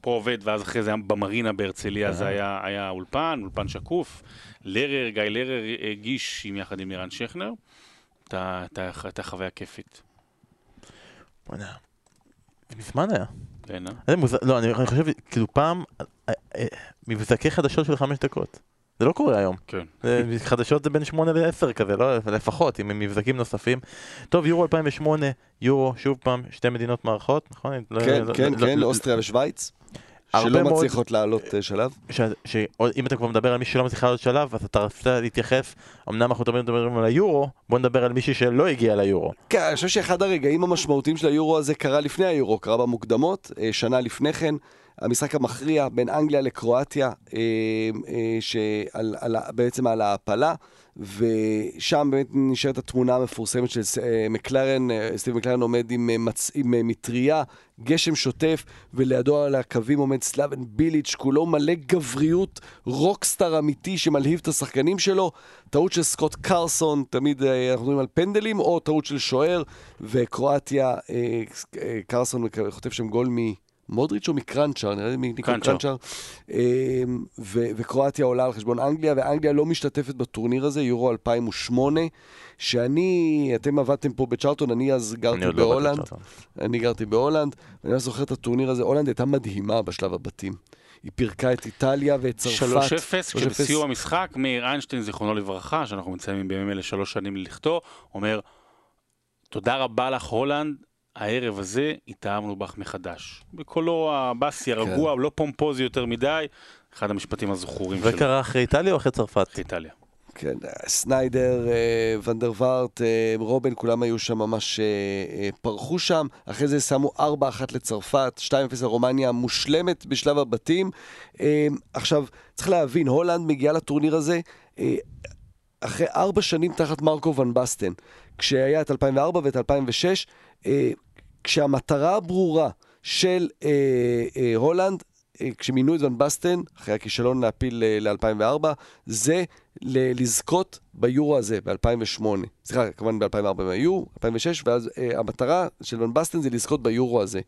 פה עובד, ואז אחרי זה במרינה בהרצליה, זה. היה, היה אולפן, אולפן שקוף. לרר, גיא לרר הגיש עם יחד עם לירן שכנר. הייתה חוויה כיפית. בוא'נה, מזמן היה. אה? זה מוזר, לא, אני אני חושב, כאילו פעם, אה, אה, מבזקי חדשות של חמש דקות. זה לא קורה היום. כן. חדשות זה בין 8 ל-10 כזה, לא? לפחות, עם מבזקים נוספים. טוב, יורו 2008, יורו, שוב פעם, שתי מדינות מארחות, נכון? לא- כן, לא- כן, לא- כן, לא- אוסטריה ושוויץ. שלא מאוד- מצליחות לעלות אה, שלב. ש- שאם אתה כבר מדבר על מישהו שלא מצליח לעלות שלב, אז אתה רצית להתייחס, אמנם אנחנו תמיד מדברים על היורו, בוא נדבר על מישהי שלא הגיע ליורו. כן, אני חושב שאחד הרגעים המשמעותיים של היורו הזה קרה לפני היורו, קרה במוקדמות, אה, שנה לפני כן. המשחק המכריע בין אנגליה לקרואטיה, אה, אה, שעל, על, ה- בעצם על ההעפלה, ושם באמת נשארת התמונה המפורסמת של אה, מקלרן, אה, סטיב מקלרן עומד עם, אה, מצ, עם מטריה, גשם שוטף, ולידו על הקווים עומד סלאבן ביליץ', כולו מלא גבריות, rockstar אמיתי שמלהיב את השחקנים שלו. טעות של סקוט קרסון, תמיד אנחנו מדברים על פנדלים, או טעות של שוער, וקרואטיה, קרסון חוטף שם גול ממודריץ' או מקרניצ'אר, נראה לי מניקו קרניצ'אר. קרניצ'אר. אה, ו- וקרואטיה עולה על חשבון אנגליה, ואנגליה לא משתתפת בטורניר הזה, יורו 2008, שאני, אתם עבדתם פה בצ'רלטון, אני אז אני גרתי עוד לא בהולנד. לצ'רלטון. אני גרתי בהולנד, ואני ממש זוכר את הטורניר הזה, הולנד הייתה מדהימה בשלב הבתים. היא פירקה את איטליה ואת צרפת. 3-0, 3-0. כשבסיום המשחק, מאיר איינשטיין, זיכרונו לברכה, שאנחנו מציינים בימים אלה שלוש שנים ללכתו, אומר, תודה רבה לך הולנד, הערב הזה התאהבנו בך מחדש. בקולו הבאסי, הרגוע, לא פומפוזי יותר מדי, אחד המשפטים הזכורים זה שלו. קרה אחרי איטליה או אחרי צרפת? איטליה. כן, סניידר, אה, ואן דר וארט, אה, רובן, כולם היו שם ממש, אה, פרחו שם. אחרי זה שמו 4-1 לצרפת, 2-0 לרומניה, מושלמת בשלב הבתים. עכשיו, צריך להבין, הולנד מגיעה לטורניר הזה אחרי ארבע שנים תחת מרקו ון בסטן. כשהיה את 2004 ואת 2006, אה, כשהמטרה הברורה של אה, אה, הולנד, אה, כשמינו את ון בסטן, אחרי הכישלון להפיל ל-2004, זה ל- לזכות ביורו הזה ב-2008. סליחה, כמובן ב-2004 הם היו, 2006, ואז אה, המטרה של ון בסטן זה לזכות ביורו הזה.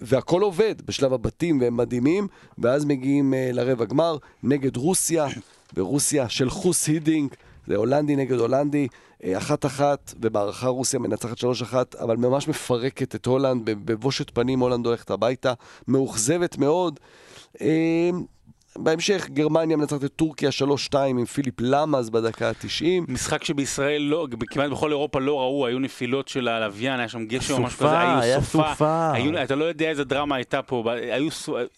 והכל עובד בשלב הבתים והם מדהימים, ואז מגיעים uh, לרבע גמר נגד רוסיה, ורוסיה של חוס הידינק, זה הולנדי נגד הולנדי, אה, אחת-אחת, ובהארכה רוסיה מנצחת שלוש-אחת, אבל ממש מפרקת את הולנד, בב- בבושת פנים הולנד הולכת הביתה, מאוכזבת מאוד. אה, בהמשך גרמניה מנצחת את טורקיה 3-2 עם פיליפ לאם בדקה ה-90. משחק שבישראל לא, כמעט בכל אירופה לא ראו, היו נפילות של הלוויין, היה שם גשם או משהו סופה, כזה, היו היה סופה. היו, אתה לא יודע איזה דרמה הייתה פה, היו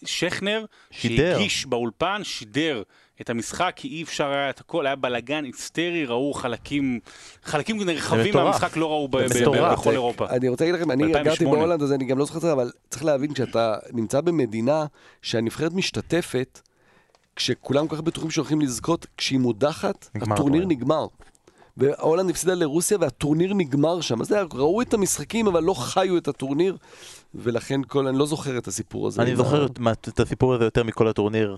שכנר, שידר. שהגיש באולפן, שידר את המשחק, כי אי אפשר היה את הכל, היה בלאגן היסטרי, ראו חלקים, חלקים נרחבים. מהמשחק לא ראו. בכל אירופה. אני רוצה להגיד לכם, אני ב-2008. גרתי בהולנד, אז אני גם לא זוכר את זה, אבל צריך להבין, כשאתה נמצא במדינה שהנבחרת משתתפת, כשכולם כל כך בטוחים שהולכים לזכות, כשהיא מודחת, נגמר הטורניר. נגמר. והולנד הפסידה לרוסיה והטורניר נגמר שם. אז זה היה, ראו את המשחקים, אבל לא חיו את הטורניר, ולכן כל, אני לא זוכר את הסיפור הזה. אני זוכר את- הסיפור הזה יותר מכל הטורניר.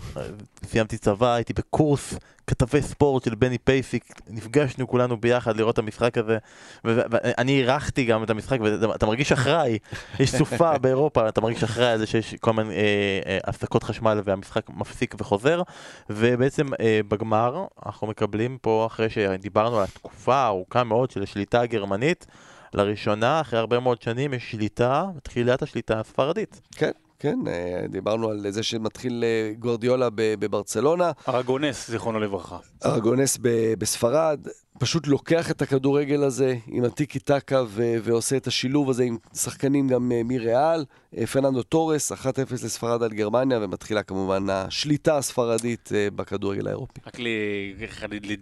סיימתי צבא, הייתי בקורס כתבי ספורט של בני פייסיק, נפגשנו כולנו ביחד לראות את המשחק הזה, ואני אירחתי גם את המשחק, ואתה מרגיש אחראי, יש סופה באירופה, אתה מרגיש אחראי על זה שיש כל מיני אה, אה, הפסקות חשמל והמשחק מפסיק וחוזר, ובעצם אה, בגמר אנחנו מקבלים פה, אחרי שדיברנו על התקופה הארוכה מאוד של השליטה הגרמנית, לראשונה, אחרי הרבה מאוד שנים, יש שליטה, תחילת השליטה הספרדית. כן, כן, אה, דיברנו על זה שמתחיל אה, גוורדיולה ב- בברצלונה. ארגונס, זיכרונו לברכה. ארגונס בספרד, פשוט לוקח את הכדורגל הזה עם הטיקי טקה ו- ועושה את השילוב הזה עם שחקנים גם אה, מריאל. פרננדו טורס, 1-0 לספרד על גרמניה, ומתחילה כמובן השליטה הספרדית בכדורגל האירופי. רק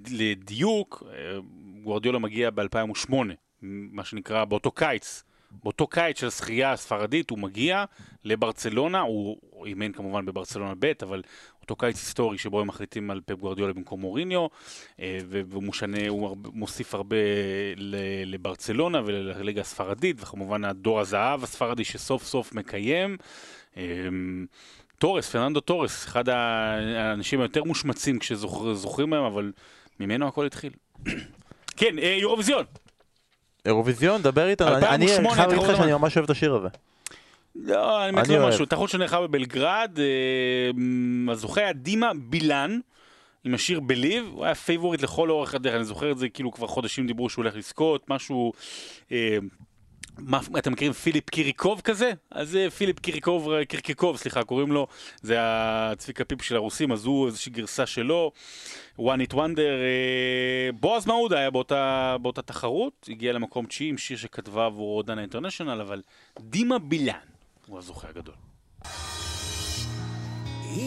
לדיוק, גוורדיולה מגיע ב-2008, מה שנקרא באותו קיץ. באותו קיץ של הזכייה הספרדית הוא מגיע לברצלונה, הוא אימן כמובן בברצלונה ב', אבל אותו קיץ היסטורי שבו הם מחליטים על פפ גוורדיולה במקום מוריניו, אה, והוא משנה, הוא מוסיף הרבה לברצלונה ולליגה הספרדית, וכמובן הדור הזהב הספרדי שסוף סוף מקיים. אה, טורס, פרננדו טורס, אחד האנשים היותר מושמצים כשזוכרים מהם, אבל ממנו הכל התחיל. כן, אה, יורוויזיון. אירוויזיון, דבר איתנו, אני- אני 2008, חייב להגיד לך? שאני ממש אוהב את השיר הזה. לא, אני מת אוהב. משהו. תחרות שנערכה בבלגרד, אה, הזוכה היה דימה בילן, עם השיר Believe, הוא היה פייבוריט לכל אורך הדרך, אני זוכר את זה, כאילו כבר חודשים דיברו שהוא הולך לזכות, משהו... אה, מה, אתם מכירים פיליפ קיריקוב כזה? אז זה פיליפ קיריקוב, קירקורוב, סליחה, קוראים לו, זה הצביקה פיק של הרוסים, אז הוא איזושהי גרסה שלו, one hit wonder, אה, בועז מעודה היה באותה, באותה תחרות, הגיע למקום תשיעי עם שיר שכתבה עבור דנה אינטרנשיונל, אבל דימה בילן הוא הזוכה הגדול.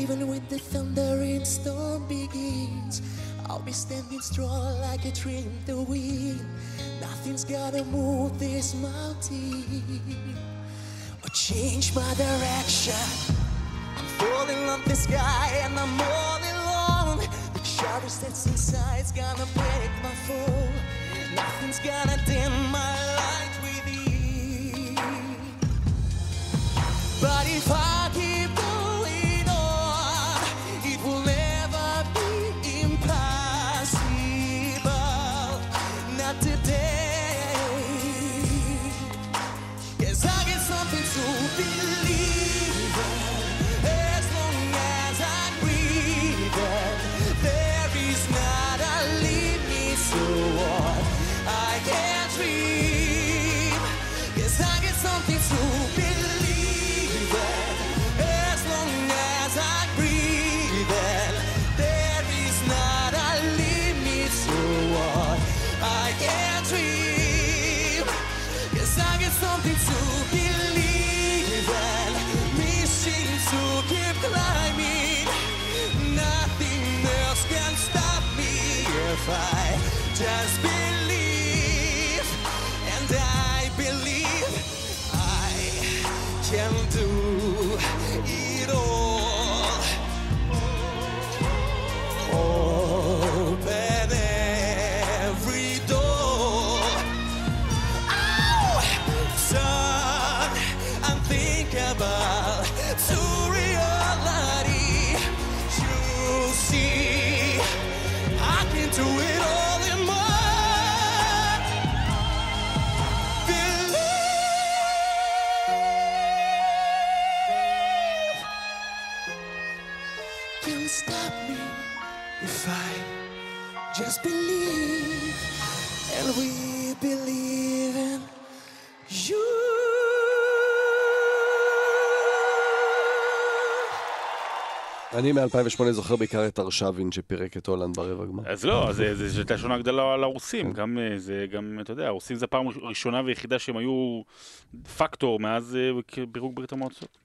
Even when the thunder and storm begins, I'll be standing strong like a tree in the wind. Nothing's gonna move this mountain or change my direction. I'm falling off the sky and I'm all alone. The shadow that's inside's gonna break my fall. Nothing's gonna dim my light within. But if I justify just אני מ-2008 זוכר בעיקר את ארשבין שפירק את הולנד ברבע גמר. אז לא, זו הייתה שונה גדולה על הרוסים, גם אה, זה, גם, אתה יודע, הרוסים זה הפעם הראשונה והיחידה שהם היו פקטור מאז אה, פירוק ברית המועצות.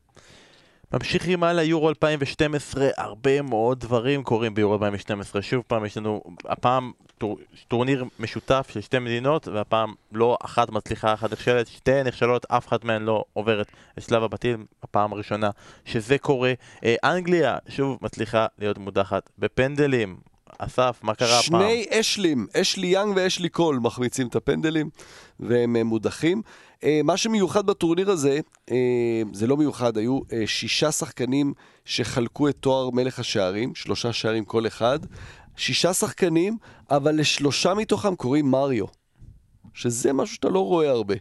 ממשיכים הלאה, יורו 2012, הרבה מאוד דברים קורים ביורו 2012. שוב פעם, יש לנו הפעם טור, טורניר משותף של שתי מדינות, והפעם לא אחת מצליחה, אחת נכשלת, שתי נכשלות, אף אחת מהן לא עוברת את שלב הבתים, הפעם הראשונה שזה קורה. אה, אנגליה, שוב, מצליחה להיות מודחת בפנדלים. אסף, מה קרה הפעם? שני אשלים, אשלי יאנג ואשלי קול מחמיצים את הפנדלים והם אה, מודחים. אה, מה שמיוחד בטורניר הזה, אה, זה לא מיוחד, היו אה, שישה שחקנים שחלקו את תואר מלך השערים, שלושה שערים כל אחד. שישה שחקנים, אבל לשלושה מתוכם קוראים מריו, שזה משהו שאתה לא רואה הרבה.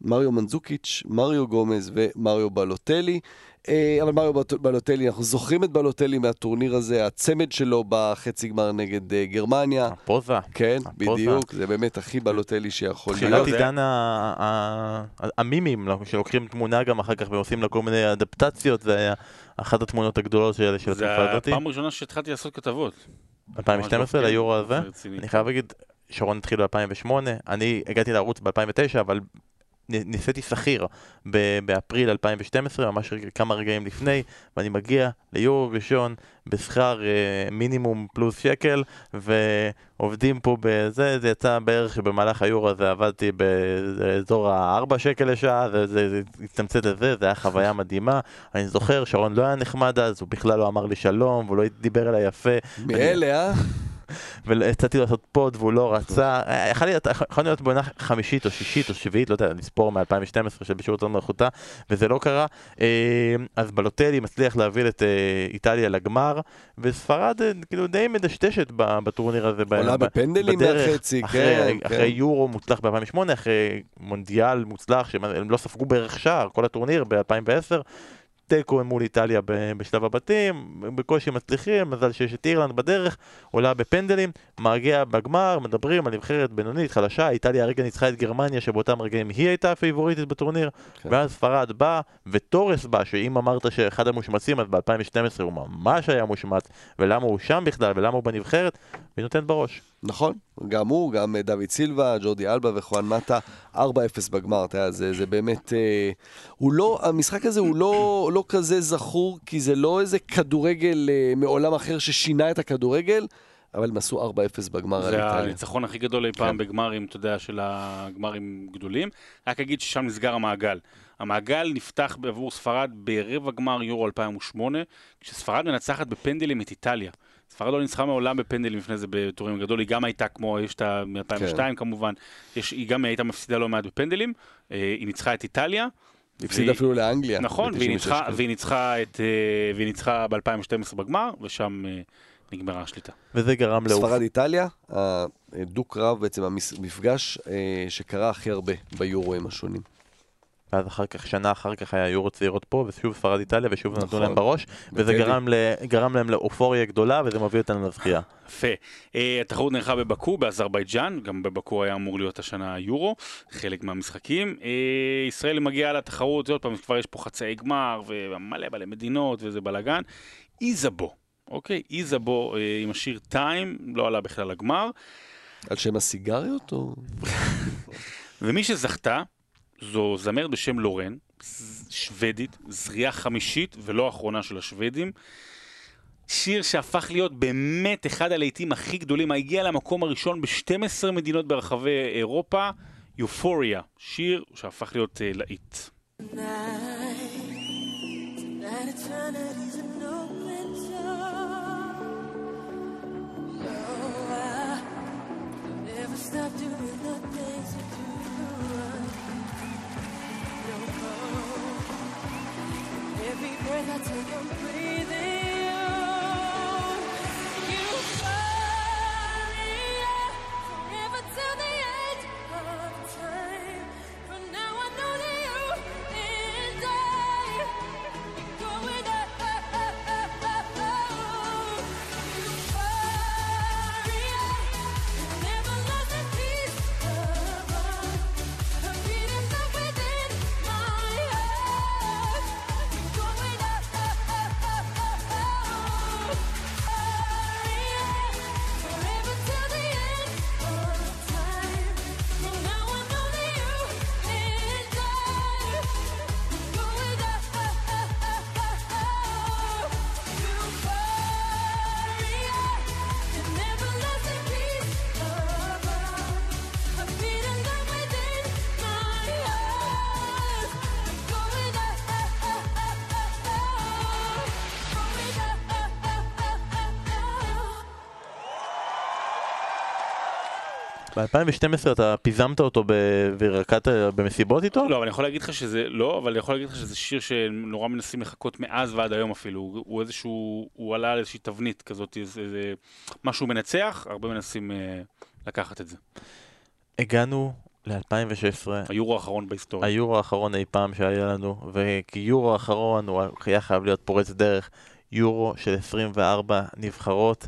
מריו מנזוקיץ', מריו גומז ומריו בלוטלי. אה, אבל מריו בלוט- בלוטלי, אנחנו זוכרים את בלוטלי מהטורניר הזה, הצמד שלו בחצי גמר נגד אה, גרמניה. הפוזה. כן, הפוזה. בדיוק, זה באמת הכי בלוטלי שיכול תחילת להיות. זה- עידן המימים, לא, שלוקחים תמונה גם אחר כך ועושים לה כל מיני אדפטציות, זה היה אחת התמונות הגדולות של זה התקופה הזאת. הפעם הראשונה שהתחלתי לעשות כתבות. 2012 ממש ליורו לא הזה. רציני. אני חייב להגיד, שרון התחיל ב-2008, אני הגעתי לערוץ ב-2009, אבל ניסיתי שכיר באפריל 2012, ממש כמה רגעים לפני, ואני מגיע ליורו ראשון בשכר אה, מינימום פלוס שקל, ועובדים פה בזה, זה יצא בערך שבמהלך היורו הזה עבדתי באזור ה-4 שקל לשעה, זה, זה, זה הצטמצם לזה, זה היה חוויה מדהימה. אני זוכר, שרון לא היה נחמד אז, הוא בכלל לא אמר לי שלום, והוא לא דיבר אליי יפה. מאלה, אה? והצעתי לו לעשות פוד והוא לא רצה, יכול להיות, בעונה חמישית או שישית או שביעית, לא יודע, לספור מ-2012 של בשירות עוד מלכותה, וזה לא קרה. אה, אז בלוטלי מצליח להוביל את אה, איטליה לגמר, וספרד אה, כאילו די מדשדשת בטורניר הזה. עולה בפנדלים מהחצי, אחרי, כן, אחרי כן. יורו מוצלח ב-2008, אחרי מונדיאל מוצלח, שהם לא ספגו בערך שער, כל הטורניר ב-2010. תיקו מול איטליה בשלב הבתים, בקושי מצליחים, מזל שיש את אירלנד בדרך, עולה בפנדלים, מגיע בגמר, מדברים על נבחרת בינונית, חלשה, איטליה הרגע ניצחה את גרמניה שבאותם רגעים היא הייתה הפייבוריטית בטורניר, כן. ואז ספרד בא, וטורס בא, שאם אמרת שאחד המושמצים, אז ב-2012 הוא ממש היה מושמץ, ולמה הוא שם בכלל, ולמה הוא בנבחרת, והיא נותנת בראש. נכון, גם הוא, גם אה, דוד סילבה, ג'ורדי אלבה וחואן מטה, 4-0 בגמר, אתה יודע, זה, זה באמת... אה, הוא לא, המשחק הזה הוא לא, לא כזה זכור, כי זה לא איזה כדורגל אה, מעולם אחר ששינה את הכדורגל, אבל הם עשו 4-0 בגמר על זה איטליה. הניצחון הכי גדול אי פעם כן. בגמרים, אתה יודע, של הגמרים גדולים. רק אגיד ששם נסגר המעגל. המעגל נפתח בעבור ספרד ברבע גמר יורו 2008, כשספרד מנצחת בפנדלים את איטליה. ספרד לא ניצחה מעולם בפנדלים לפני זה בטורים גדול, היא גם הייתה כמו, יש את ה-2002 כן. כמובן, יש, היא גם הייתה מפסידה לא מעט בפנדלים, אה, היא ניצחה את איטליה. הפסיד והיא- אפילו לאנגליה. נכון, והיא 96, ניצחה, כן. והיא ניצחה, את, אה, והיא ניצחה ב-2012 בגמר, ושם אה, נגמרה השליטה. וזה גרם לעוף. ספרד איטליה, הדו-קרב בעצם המפגש אה, שקרה הכי הרבה ביורואים השונים. ואז אחר כך, שנה אחר כך היה יורו צעירות פה, ושוב ספרד איטליה, ושוב נתנו נכון. להם בראש, וזה. גרם, ל... גרם להם לאופוריה גדולה, וזה מביא אותנו לזכייה. יפה. אה, התחרות נערכה בבקו, באזרבייג'אן, גם בבקו היה אמור להיות השנה היורו, חלק מהמשחקים. אה, ישראל מגיעה לתחרות, עוד פעם, כבר יש פה חצאי גמר, ומלא מלא מדינות, וזה בלאגן. איזבו, אוקיי? איזבו אה, עם השיר טיים, לא עלה בכלל לגמר. על שם הסיגריות או... ומי שזכתה, זו זמרת בשם לורן, שוודית, זריעה חמישית ולא אחרונה של השוודים. שיר שהפך להיות באמת אחד הלהיטים הכי גדולים, הגיע למקום הראשון ב-12 מדינות ברחבי אירופה, יופוריה, שיר שהפך להיות uh, להיט. That eternity's an Every breath I take, I'm breathing ב-2012 אתה פיזמת אותו ב- ורקדת במסיבות איתו? לא, אבל אני יכול להגיד לך שזה, לא, אבל אני יכול להגיד לך שזה שיר שנורא מנסים לחכות מאז ועד היום אפילו. הוא, הוא איזשהו, הוא עלה על איזושהי תבנית כזאת, איזה, איזה משהו מנצח, הרבה מנסים אה, לקחת את זה. הגענו ל-2016, היורו האחרון בהיסטוריה. היורו האחרון אי פעם שהיה לנו, וכי יורו האחרון הוא היה חייב להיות פורץ דרך, יורו של 24 נבחרות,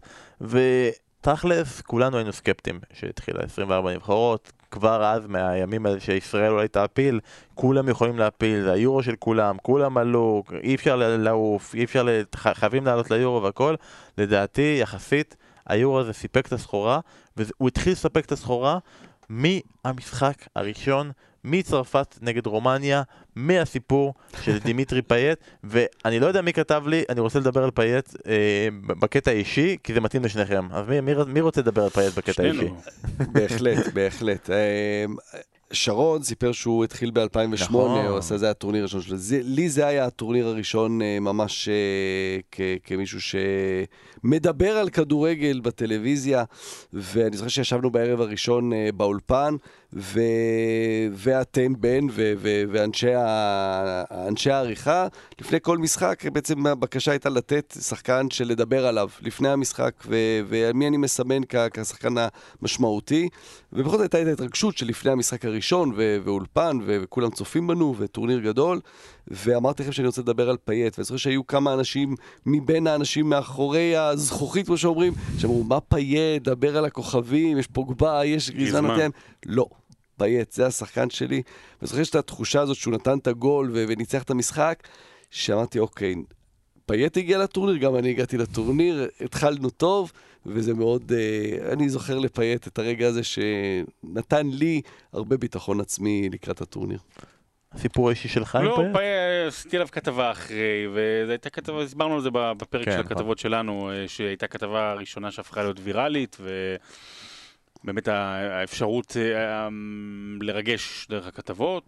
ותכלס כולנו היינו סקפטיים שהתחילה 24 נבחרות, כבר אז מהימים האלה שישראל אולי תעפיל, כולם יכולים להפיל, זה היורו של כולם, כולם עלו, אי אפשר לעוף, אי אפשר, ל- ח- חייבים לעלות ליורו והכל, לדעתי יחסית היורו הזה סיפק את הסחורה, והוא התחיל לספק את הסחורה מהמשחק הראשון, מצרפת נגד רומניה, מהסיפור של דימיטרי פייט, ואני לא יודע מי כתב לי, אני רוצה לדבר על פייט אה, בקטע האישי, כי זה מתאים לשניכם. אז מי, מי, מי רוצה לדבר על פייט בקטע האישי? בהחלט, בהחלט. אמ, שרון סיפר שהוא התחיל ב-2008, נכון. הוא עשה, זה היה הטורניר הראשון שלו. זה- לי זה היה הטורניר הראשון אה, ממש אה, כ- כמישהו שמדבר על כדורגל בטלוויזיה, ואני זוכר שישבנו בערב הראשון אה, באולפן, ו... ואתם, בן, ו... ו... ואנשי ה... העריכה, לפני כל משחק, בעצם הבקשה הייתה לתת שחקן שלדבר עליו לפני המשחק, ו... ומי אני מסמן כ... כשחקן המשמעותי. ובכל זאת הייתה את ההתרגשות שלפני המשחק הראשון, ו... ואולפן, ו... וכולם צופים בנו, וטורניר גדול. ואמרתי לכם שאני רוצה לדבר על פייט, ואני זוכר שהיו כמה אנשים מבין האנשים מאחורי הזכוכית, כמו שאומרים, שאמרו, מה פייט, דבר על הכוכבים, יש פוגבה, יש גריזמן. נותן. לא. פייט, זה השחקן שלי. ואני זוכר שיש את התחושה הזאת שהוא נתן את הגול ו- וניצח את המשחק, שאמרתי, אוקיי, פייט הגיע לטורניר, גם אני הגעתי לטורניר, התחלנו טוב, וזה מאוד... אה, אני זוכר לפייט את הרגע הזה שנתן לי הרבה ביטחון עצמי לקראת הטורניר. הסיפור האישי שלך עם לא, פייט? פ- עשיתי עליו כתבה אחרי, וזו הייתה כתבה, הסברנו על זה בפרק כן, של נכון. הכתבות שלנו, אה, שהייתה כתבה ראשונה שהפכה להיות ויראלית, ובאמת ה- האפשרות אה, לרגש דרך הכתבות,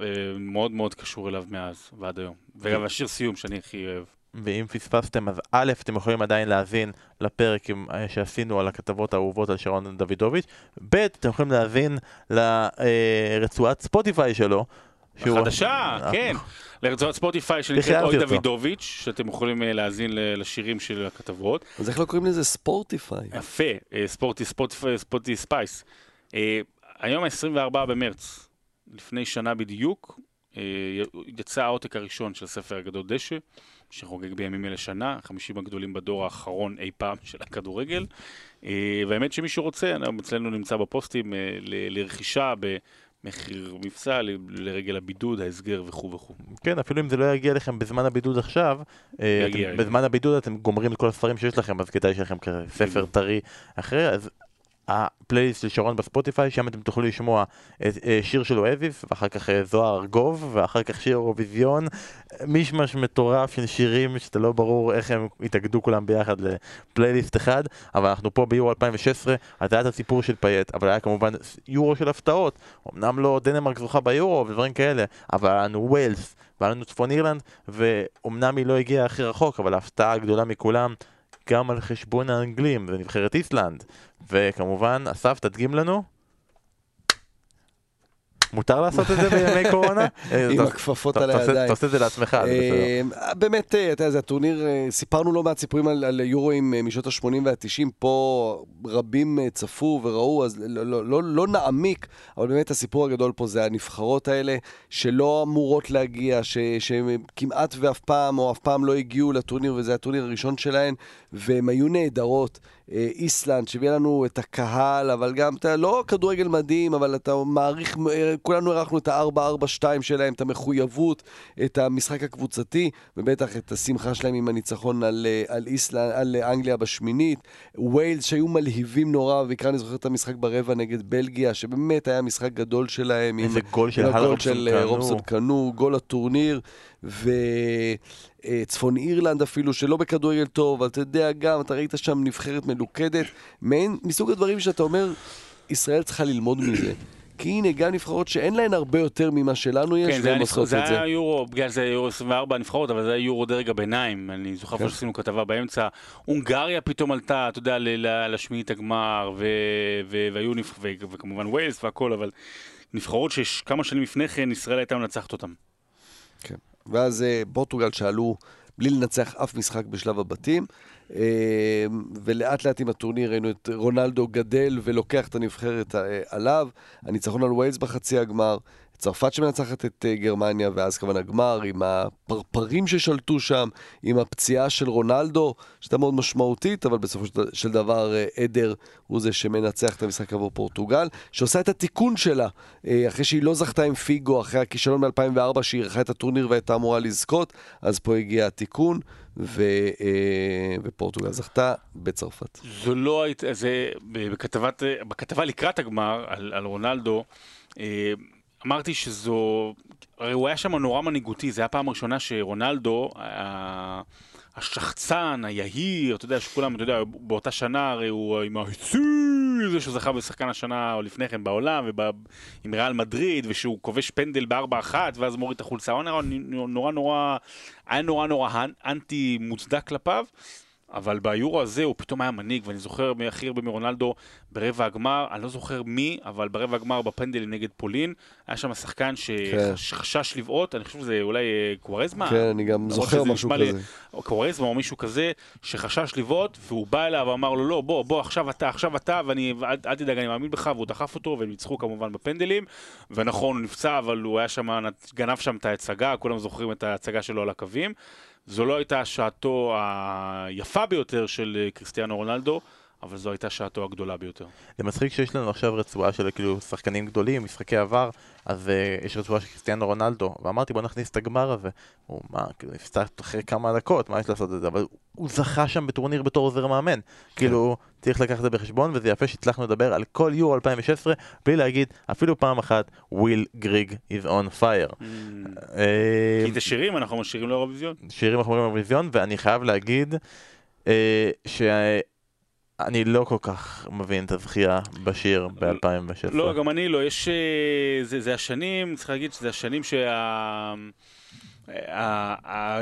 אה, מאוד מאוד קשור אליו מאז ועד היום. וגם השיר סיום שאני הכי אוהב. ואם פספסתם, אז א', אתם יכולים עדיין להאזין לפרק אה, שעשינו על הכתבות האהובות על שרון דוידוביץ', ב', אתם יכולים להאזין לרצועת ספוטיפיי שלו. החדשה, אה, כן. לרצועת ספוטיפיי שנקראת אוי. דוידוביץ', שאתם יכולים אה, להאזין לשירים של הכתבות. אז איך לא קוראים לזה ספורטיפיי? יפה, אה, ספורטי, ספורטי, ספורטי ספייס. אה, היום ה-24 במרץ, לפני שנה בדיוק, אה, יצא העותק הראשון של הספר הגדול דשא, שחוגג בימים אלה שנה, 50 הגדולים בדור האחרון אי פעם של הכדורגל. אה, והאמת שמי שרוצה, אצלנו נמצא בפוסטים אה, לרכישה במחיר מבצע לרגל הבידוד, ההסגר וכו' וכו'. כן, אפילו אם זה לא יגיע לכם בזמן הבידוד עכשיו, אה, יגיע, אתם, יגיע. בזמן הבידוד אתם גומרים את כל הספרים שיש לכם, אז כדאי שיהיה לכם ספר טרי אחרי, אז הפלייליסט של שרון בספוטיפיי, שם אתם תוכלו לשמוע אה, שיר של אוהביס, ואחר כך אה, זוהר ארגוב, ואחר כך שיר אירוויזיון, מישמש מטורף של שירים שאתה לא ברור איך הם התאגדו כולם ביחד לפלייליסט אחד, אבל אנחנו פה ביורו 2016, אז היה את הסיפור של פייט, אבל היה כמובן יורו של הפתעות, אמנם לא דנמרק זוכה ביורו ודברים כאלה, אבל היה לנו ווילס, והיה לנו צפון אירלנד, ואומנם היא לא הגיעה הכי רחוק, אבל ההפתעה הגדולה מכולם, גם על חשבון האנגלים, זה נבחרת איסלנד. וכמובן, אסף, תדגים לנו. מותר לעשות את זה בימי קורונה? עם הכפפות על הידיים. אתה עושה את זה לעצמך. אה, באמת, אה, אתה יודע, זה הטורניר, אה, סיפרנו לא מעט סיפורים על, יורואים אה, משנות ה-80 וה-90, פה רבים צפו וראו, אז לא, לא, לא, לא נעמיק, אבל באמת הסיפור הגדול פה זה הנבחרות האלה, שלא אמורות להגיע, ש, שהם כמעט ואף פעם, או אף פעם לא הגיעו לטורניר, וזה הטורניר הראשון שלהן, והן היו נהדרות. אה, איסלנד, שהביאה לנו את הקהל, אבל גם, אתה לא כדורגל מדהים, אבל אתה מעריך, אה, כולנו הערכנו את ה-4-4-2 שלהם, את המחויבות, את המשחק הקבוצתי, ובטח את השמחה שלהם עם הניצחון על, אה, על, איסלנד, על אנגליה בשמינית. ווילס שהיו מלהיבים נורא, ובעיקר אני זוכר את המשחק ברבע נגד בלגיה, שבאמת היה משחק גדול שלהם. עם- איזה גול של עם הלרובסון של קנו. רובסון קנו, גול הטורניר, וצפון אירלנד אפילו, שלא בכדורגל טוב, אתה יודע גם, אתה ראית שם נבחרת מלוכדת, מעין, מסוג הדברים שאתה אומר, ישראל צריכה ללמוד מזה. כי הנה, גם נבחרות שאין להן הרבה יותר ממה שלנו יש, כן, והן עושות נבח- זה את זה. היה יורו, בגלל זה יורו 24 הנבחרות, אבל זה היה יורו דרג הביניים. אני זוכר כן. שעשינו כתבה באמצע. הונגריה פתאום עלתה, אתה יודע, לשמינית הגמר, והיו נבח... ו- וכמובן ווילס והכל, אבל נבחרות שכמה שנים לפני כן ישראל הייתה מנצחת אותן. כן. ואז אה, פורטוגל שעלו בלי לנצח אף משחק בשלב הבתים, אה, ולאט לאט עם הטורניר ראינו את רונלדו גדל ולוקח את הנבחרת אה, עליו, הניצחון על ווילס בחצי הגמר, צרפת שמנצחת את אה, גרמניה, ואז כמובן הגמר, עם הפרפרים ששלטו שם, עם הפציעה של רונלדו, שהייתה מאוד משמעותית, אבל בסופו של- דבר אה, עדר הוא זה שמנצח את המשחק עבור פורטוגל, שעושה את התיקון שלה, אה, אחרי שהיא לא זכתה עם פיגו, אחרי הכישלון ב-2004, שהיא אירחה את הטורניר והייתה אמורה לזכות, אז פה הגיע התיקון, ו, ופורטוגל זכתה בצרפת. זו לא הייתה, זה, בכתבת, בכתבה לקראת הגמר על, על רונלדו, אמרתי שזו, הרי הוא היה שם נורא מנהיגותי, זו הייתה הפעם הראשונה שרונלדו, השחצן, היהיר, אתה יודע, שכולם, אתה יודע, באותה שנה הרי הוא עם ההיצי, זה שהוא זכה בשחקן השנה או לפני כן בעולם, ועם ריאל מדריד, ושהוא כובש פנדל בארבע אחת, ואז מוריד את החולצה, הוא נורא, נורא היה נורא נורא אנטי מוצדק כלפיו. אבל ביורו הזה הוא פתאום היה מנהיג, ואני זוכר הכי הרבה מרונלדו ברבע הגמר, אני לא זוכר מי, אבל ברבע הגמר בפנדלים נגד פולין, היה שם שחקן כן. שחשש לבעוט, אני חושב שזה אולי אה, קוורזמה. כן, אני גם זוכר משהו לי- כזה. או קוורזמה או מישהו כזה, שחשש לבעוט, והוא בא אליו ואמר לו, לא, בוא, בוא, עכשיו אתה, עכשיו אתה, ואני, אל, אל תדאג, אני מאמין בך, והוא דחף אותו, והם ניצחו כמובן בפנדלים, ונכון, הוא נפצע, אבל הוא היה שם, גנב שם את ההצגה, כולם זוכרים את ההצגה שלו על הקווים. זו לא הייתה שעתו היפה ביותר של אה, קריסטיאנו רונלדו, אבל זו הייתה שעתו הגדולה ביותר. זה מצחיק שיש לנו עכשיו רצועה של כאילו שחקנים גדולים, משחקי עבר, אז uh, יש רצועה של קריסטיאנו רונלדו, ואמרתי בוא נכניס את הגמר הזה. הוא מה, כאילו נפצע אחרי כמה דקות, מה יש לעשות את זה? אבל הוא זכה שם בטורניר בתור עוזר מאמן. כאילו, צריך לקחת את זה בחשבון, וזה יפה שהצלחנו לדבר על כל יורו 2016, בלי להגיד אפילו פעם אחת, וויל גריג is on fire. אה, כי את השירים אנחנו משאירים לאירוויזיון. שירים אנחנו אומרים באירוויזיון, ואני חייב להגיד אה, שאני לא כל כך מבין את הזכייה בשיר ב-2016. לא, גם אני לא, יש... אה, זה, זה השנים, צריך להגיד שזה השנים שה... ה- ה-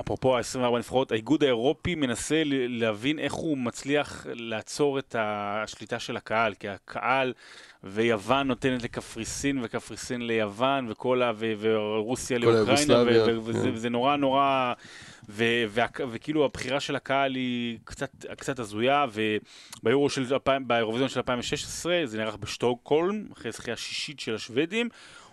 אפרופו ה-24 נבחרות, האיגוד האירופי מנסה להבין איך הוא מצליח לעצור את השליטה של הקהל, כי הקהל ויוון נותנת לקפריסין וקפריסין ליוון וכל ה... ורוסיה לאוקראינה, וזה כן. וזה נורא נורא... וכאילו הבחירה של הקהל היא קצת, קצת הזויה, וביורו של, באירוויזיון של 2016 זה נערך בשטוקהולם, אחרי זכייה שישית של השוודים.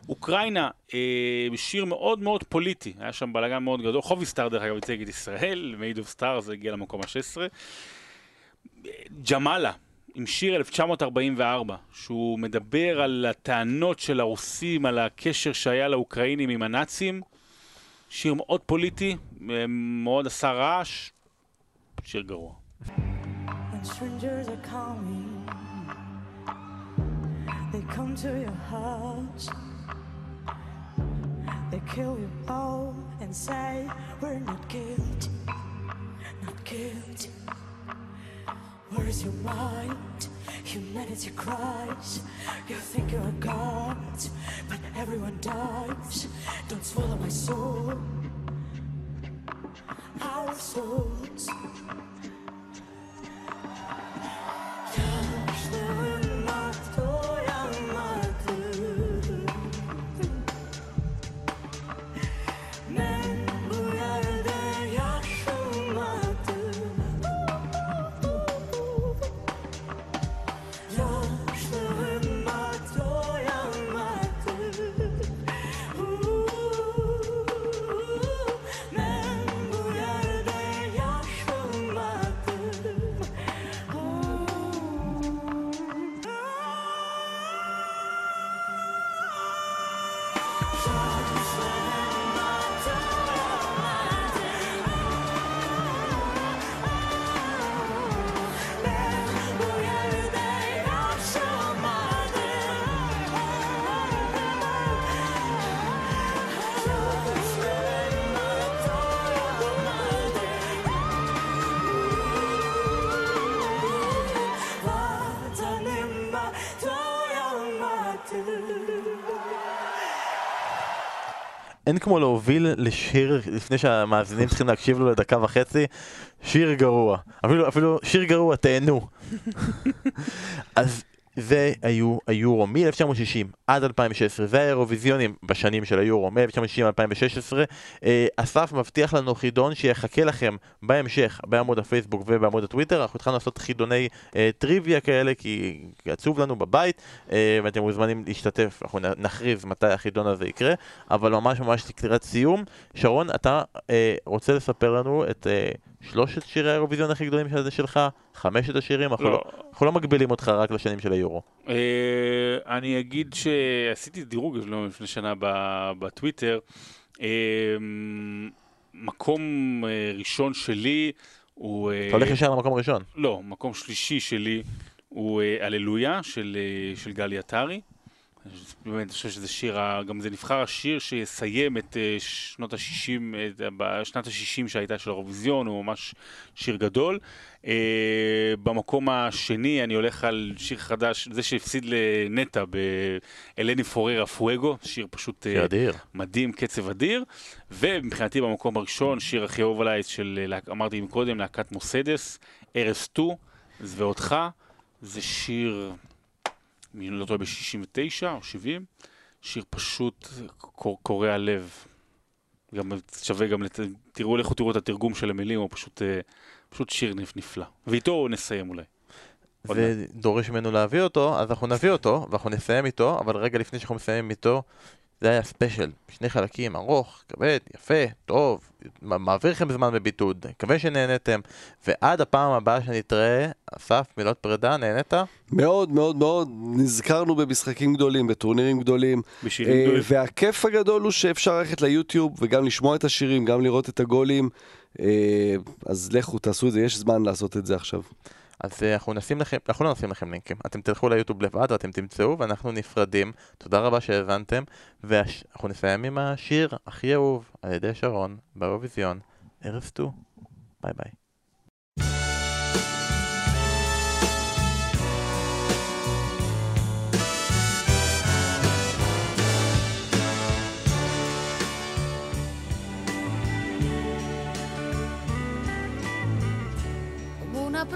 אוקראינה, אה, שיר מאוד מאוד פוליטי, היה שם בלאגן מאוד גדול, חובי סטאר דרך אגב ייצג את ישראל, Made of Stars זה הגיע למקום ה-16. ג'מאלה, עם שיר 1944, שהוא מדבר על הטענות של הרוסים, על הקשר שהיה לאוקראינים עם הנאצים. שיר מאוד פוליטי, אה, מאוד עשה רעש, שיר גרוע. They come to your house. Kill you all and say, We're not guilty, not guilty. Where's your mind? Humanity cries. You think you're a god, but everyone dies. Don't swallow my soul. Our souls. אין כמו להוביל לשיר לפני שהמאזינים צריכים להקשיב לו לדקה וחצי, שיר גרוע. אפילו, אפילו שיר גרוע, תהנו. אז זה היו היורו מ-1960 עד 2016, זה האירוויזיונים בשנים של היורו מ-1960 עד 2016. אה, אסף מבטיח לנו חידון שיחכה לכם בהמשך בעמוד הפייסבוק ובעמוד הטוויטר, אנחנו התחלנו לעשות חידוני אה, טריוויה כאלה כי עצוב לנו בבית אה, ואתם מוזמנים להשתתף, אנחנו נכריז מתי החידון הזה יקרה, אבל ממש ממש לקראת סיום. שרון, אתה אה, רוצה לספר לנו את אה, שלושת שירי האירוויזיון הכי גדולים שלך? חמשת השירים? אנחנו לא, לא. אנחנו לא מגבילים אותך רק לשנים של היורו. אה, אני אגיד שעשיתי דירוג לא, לפני שנה ב- בטוויטר. אה, מקום אה, ראשון שלי הוא... אה, אתה הולך ישר למקום ראשון. לא, מקום שלישי שלי הוא אה, הללויה של, אה, של גלי עטרי. באמת, אני חושב שזה שיר, גם זה נבחר השיר שיסיים את אה, שנות ה-60, בשנת ה-60 שהייתה של האירוויזיון, הוא ממש שיר גדול. אה, במקום השני אני הולך על שיר חדש, זה שהפסיד לנטע באלני פוררה פואגו, שיר פשוט אה, אדיר. מדהים, קצב אדיר. ומבחינתי במקום הראשון, שיר הכי אהוב עליי של, אה, אמרתי מקודם, להקת מוסדס, Eres tú, ואותך, זה שיר, אם אני לא טועה, ב-69 או 70, שיר פשוט קור- קורע לב. גם שווה גם, לת... תראו, לכו תראו את התרגום של המילים, הוא פשוט, אה, פשוט שיר נפ- נפלא. ואיתו נסיים אולי. ודורש ממנו להביא אותו, אז אנחנו נביא אותו, ואנחנו נסיים איתו, אבל רגע לפני שאנחנו מסיימים איתו, זה היה ספיישל, שני חלקים, ארוך, כבד, יפה, טוב, מעביר לכם זמן בבידוד, מקווה שנהנתם, ועד הפעם הבאה שנתראה, אסף, מילות פרידה, נהנית? מאוד מאוד מאוד נזכרנו במשחקים גדולים, בטורנירים גדולים. בשירים אה, גדולים. והכיף הגדול הוא שאפשר ללכת ליוטיוב וגם לשמוע את השירים, גם לראות את הגולים. אה, אז לכו, תעשו את זה, יש זמן לעשות את זה עכשיו. אז אה, אנחנו נשים לכם, אנחנו לא נשים לכם לינקים, אתם תלכו ליוטיוב לבד ואתם תמצאו, ואנחנו נפרדים. תודה רבה שהאזנתם, ואנחנו נסיים עם השיר הכי אהוב על ידי שרון באירוויזיון, Eres tú. ביי ביי.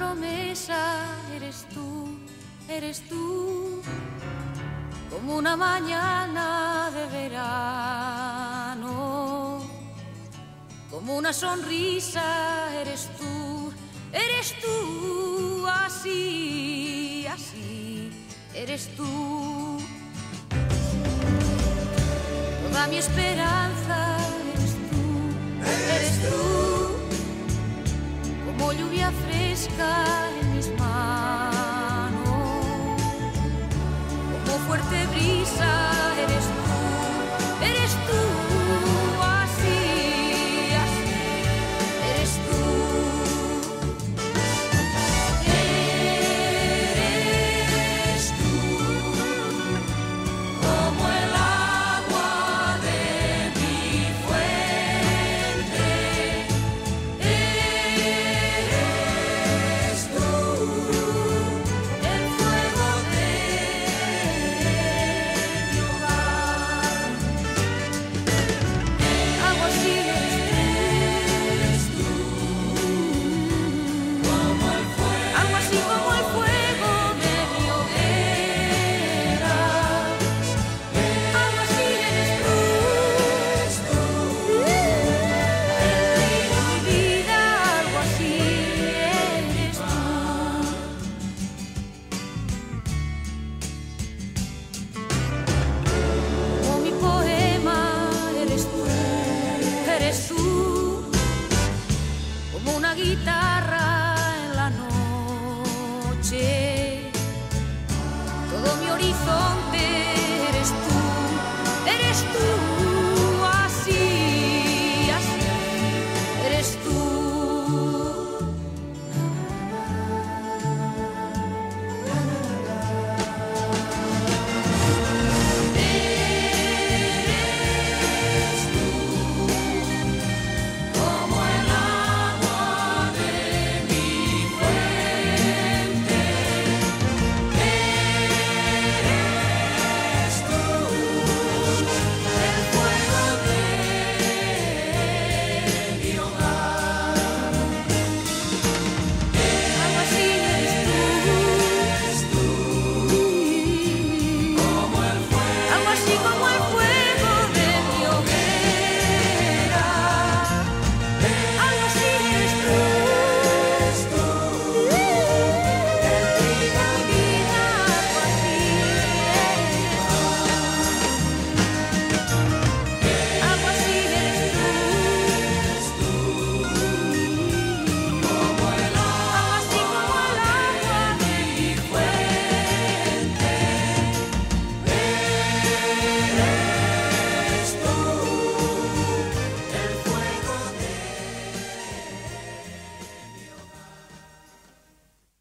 Como eres tú, eres tú. Como una mañana de verano. Como una sonrisa eres tú, eres tú. Así, así, eres tú. Toda mi esperanza eres tú, eres tú voglio via fresca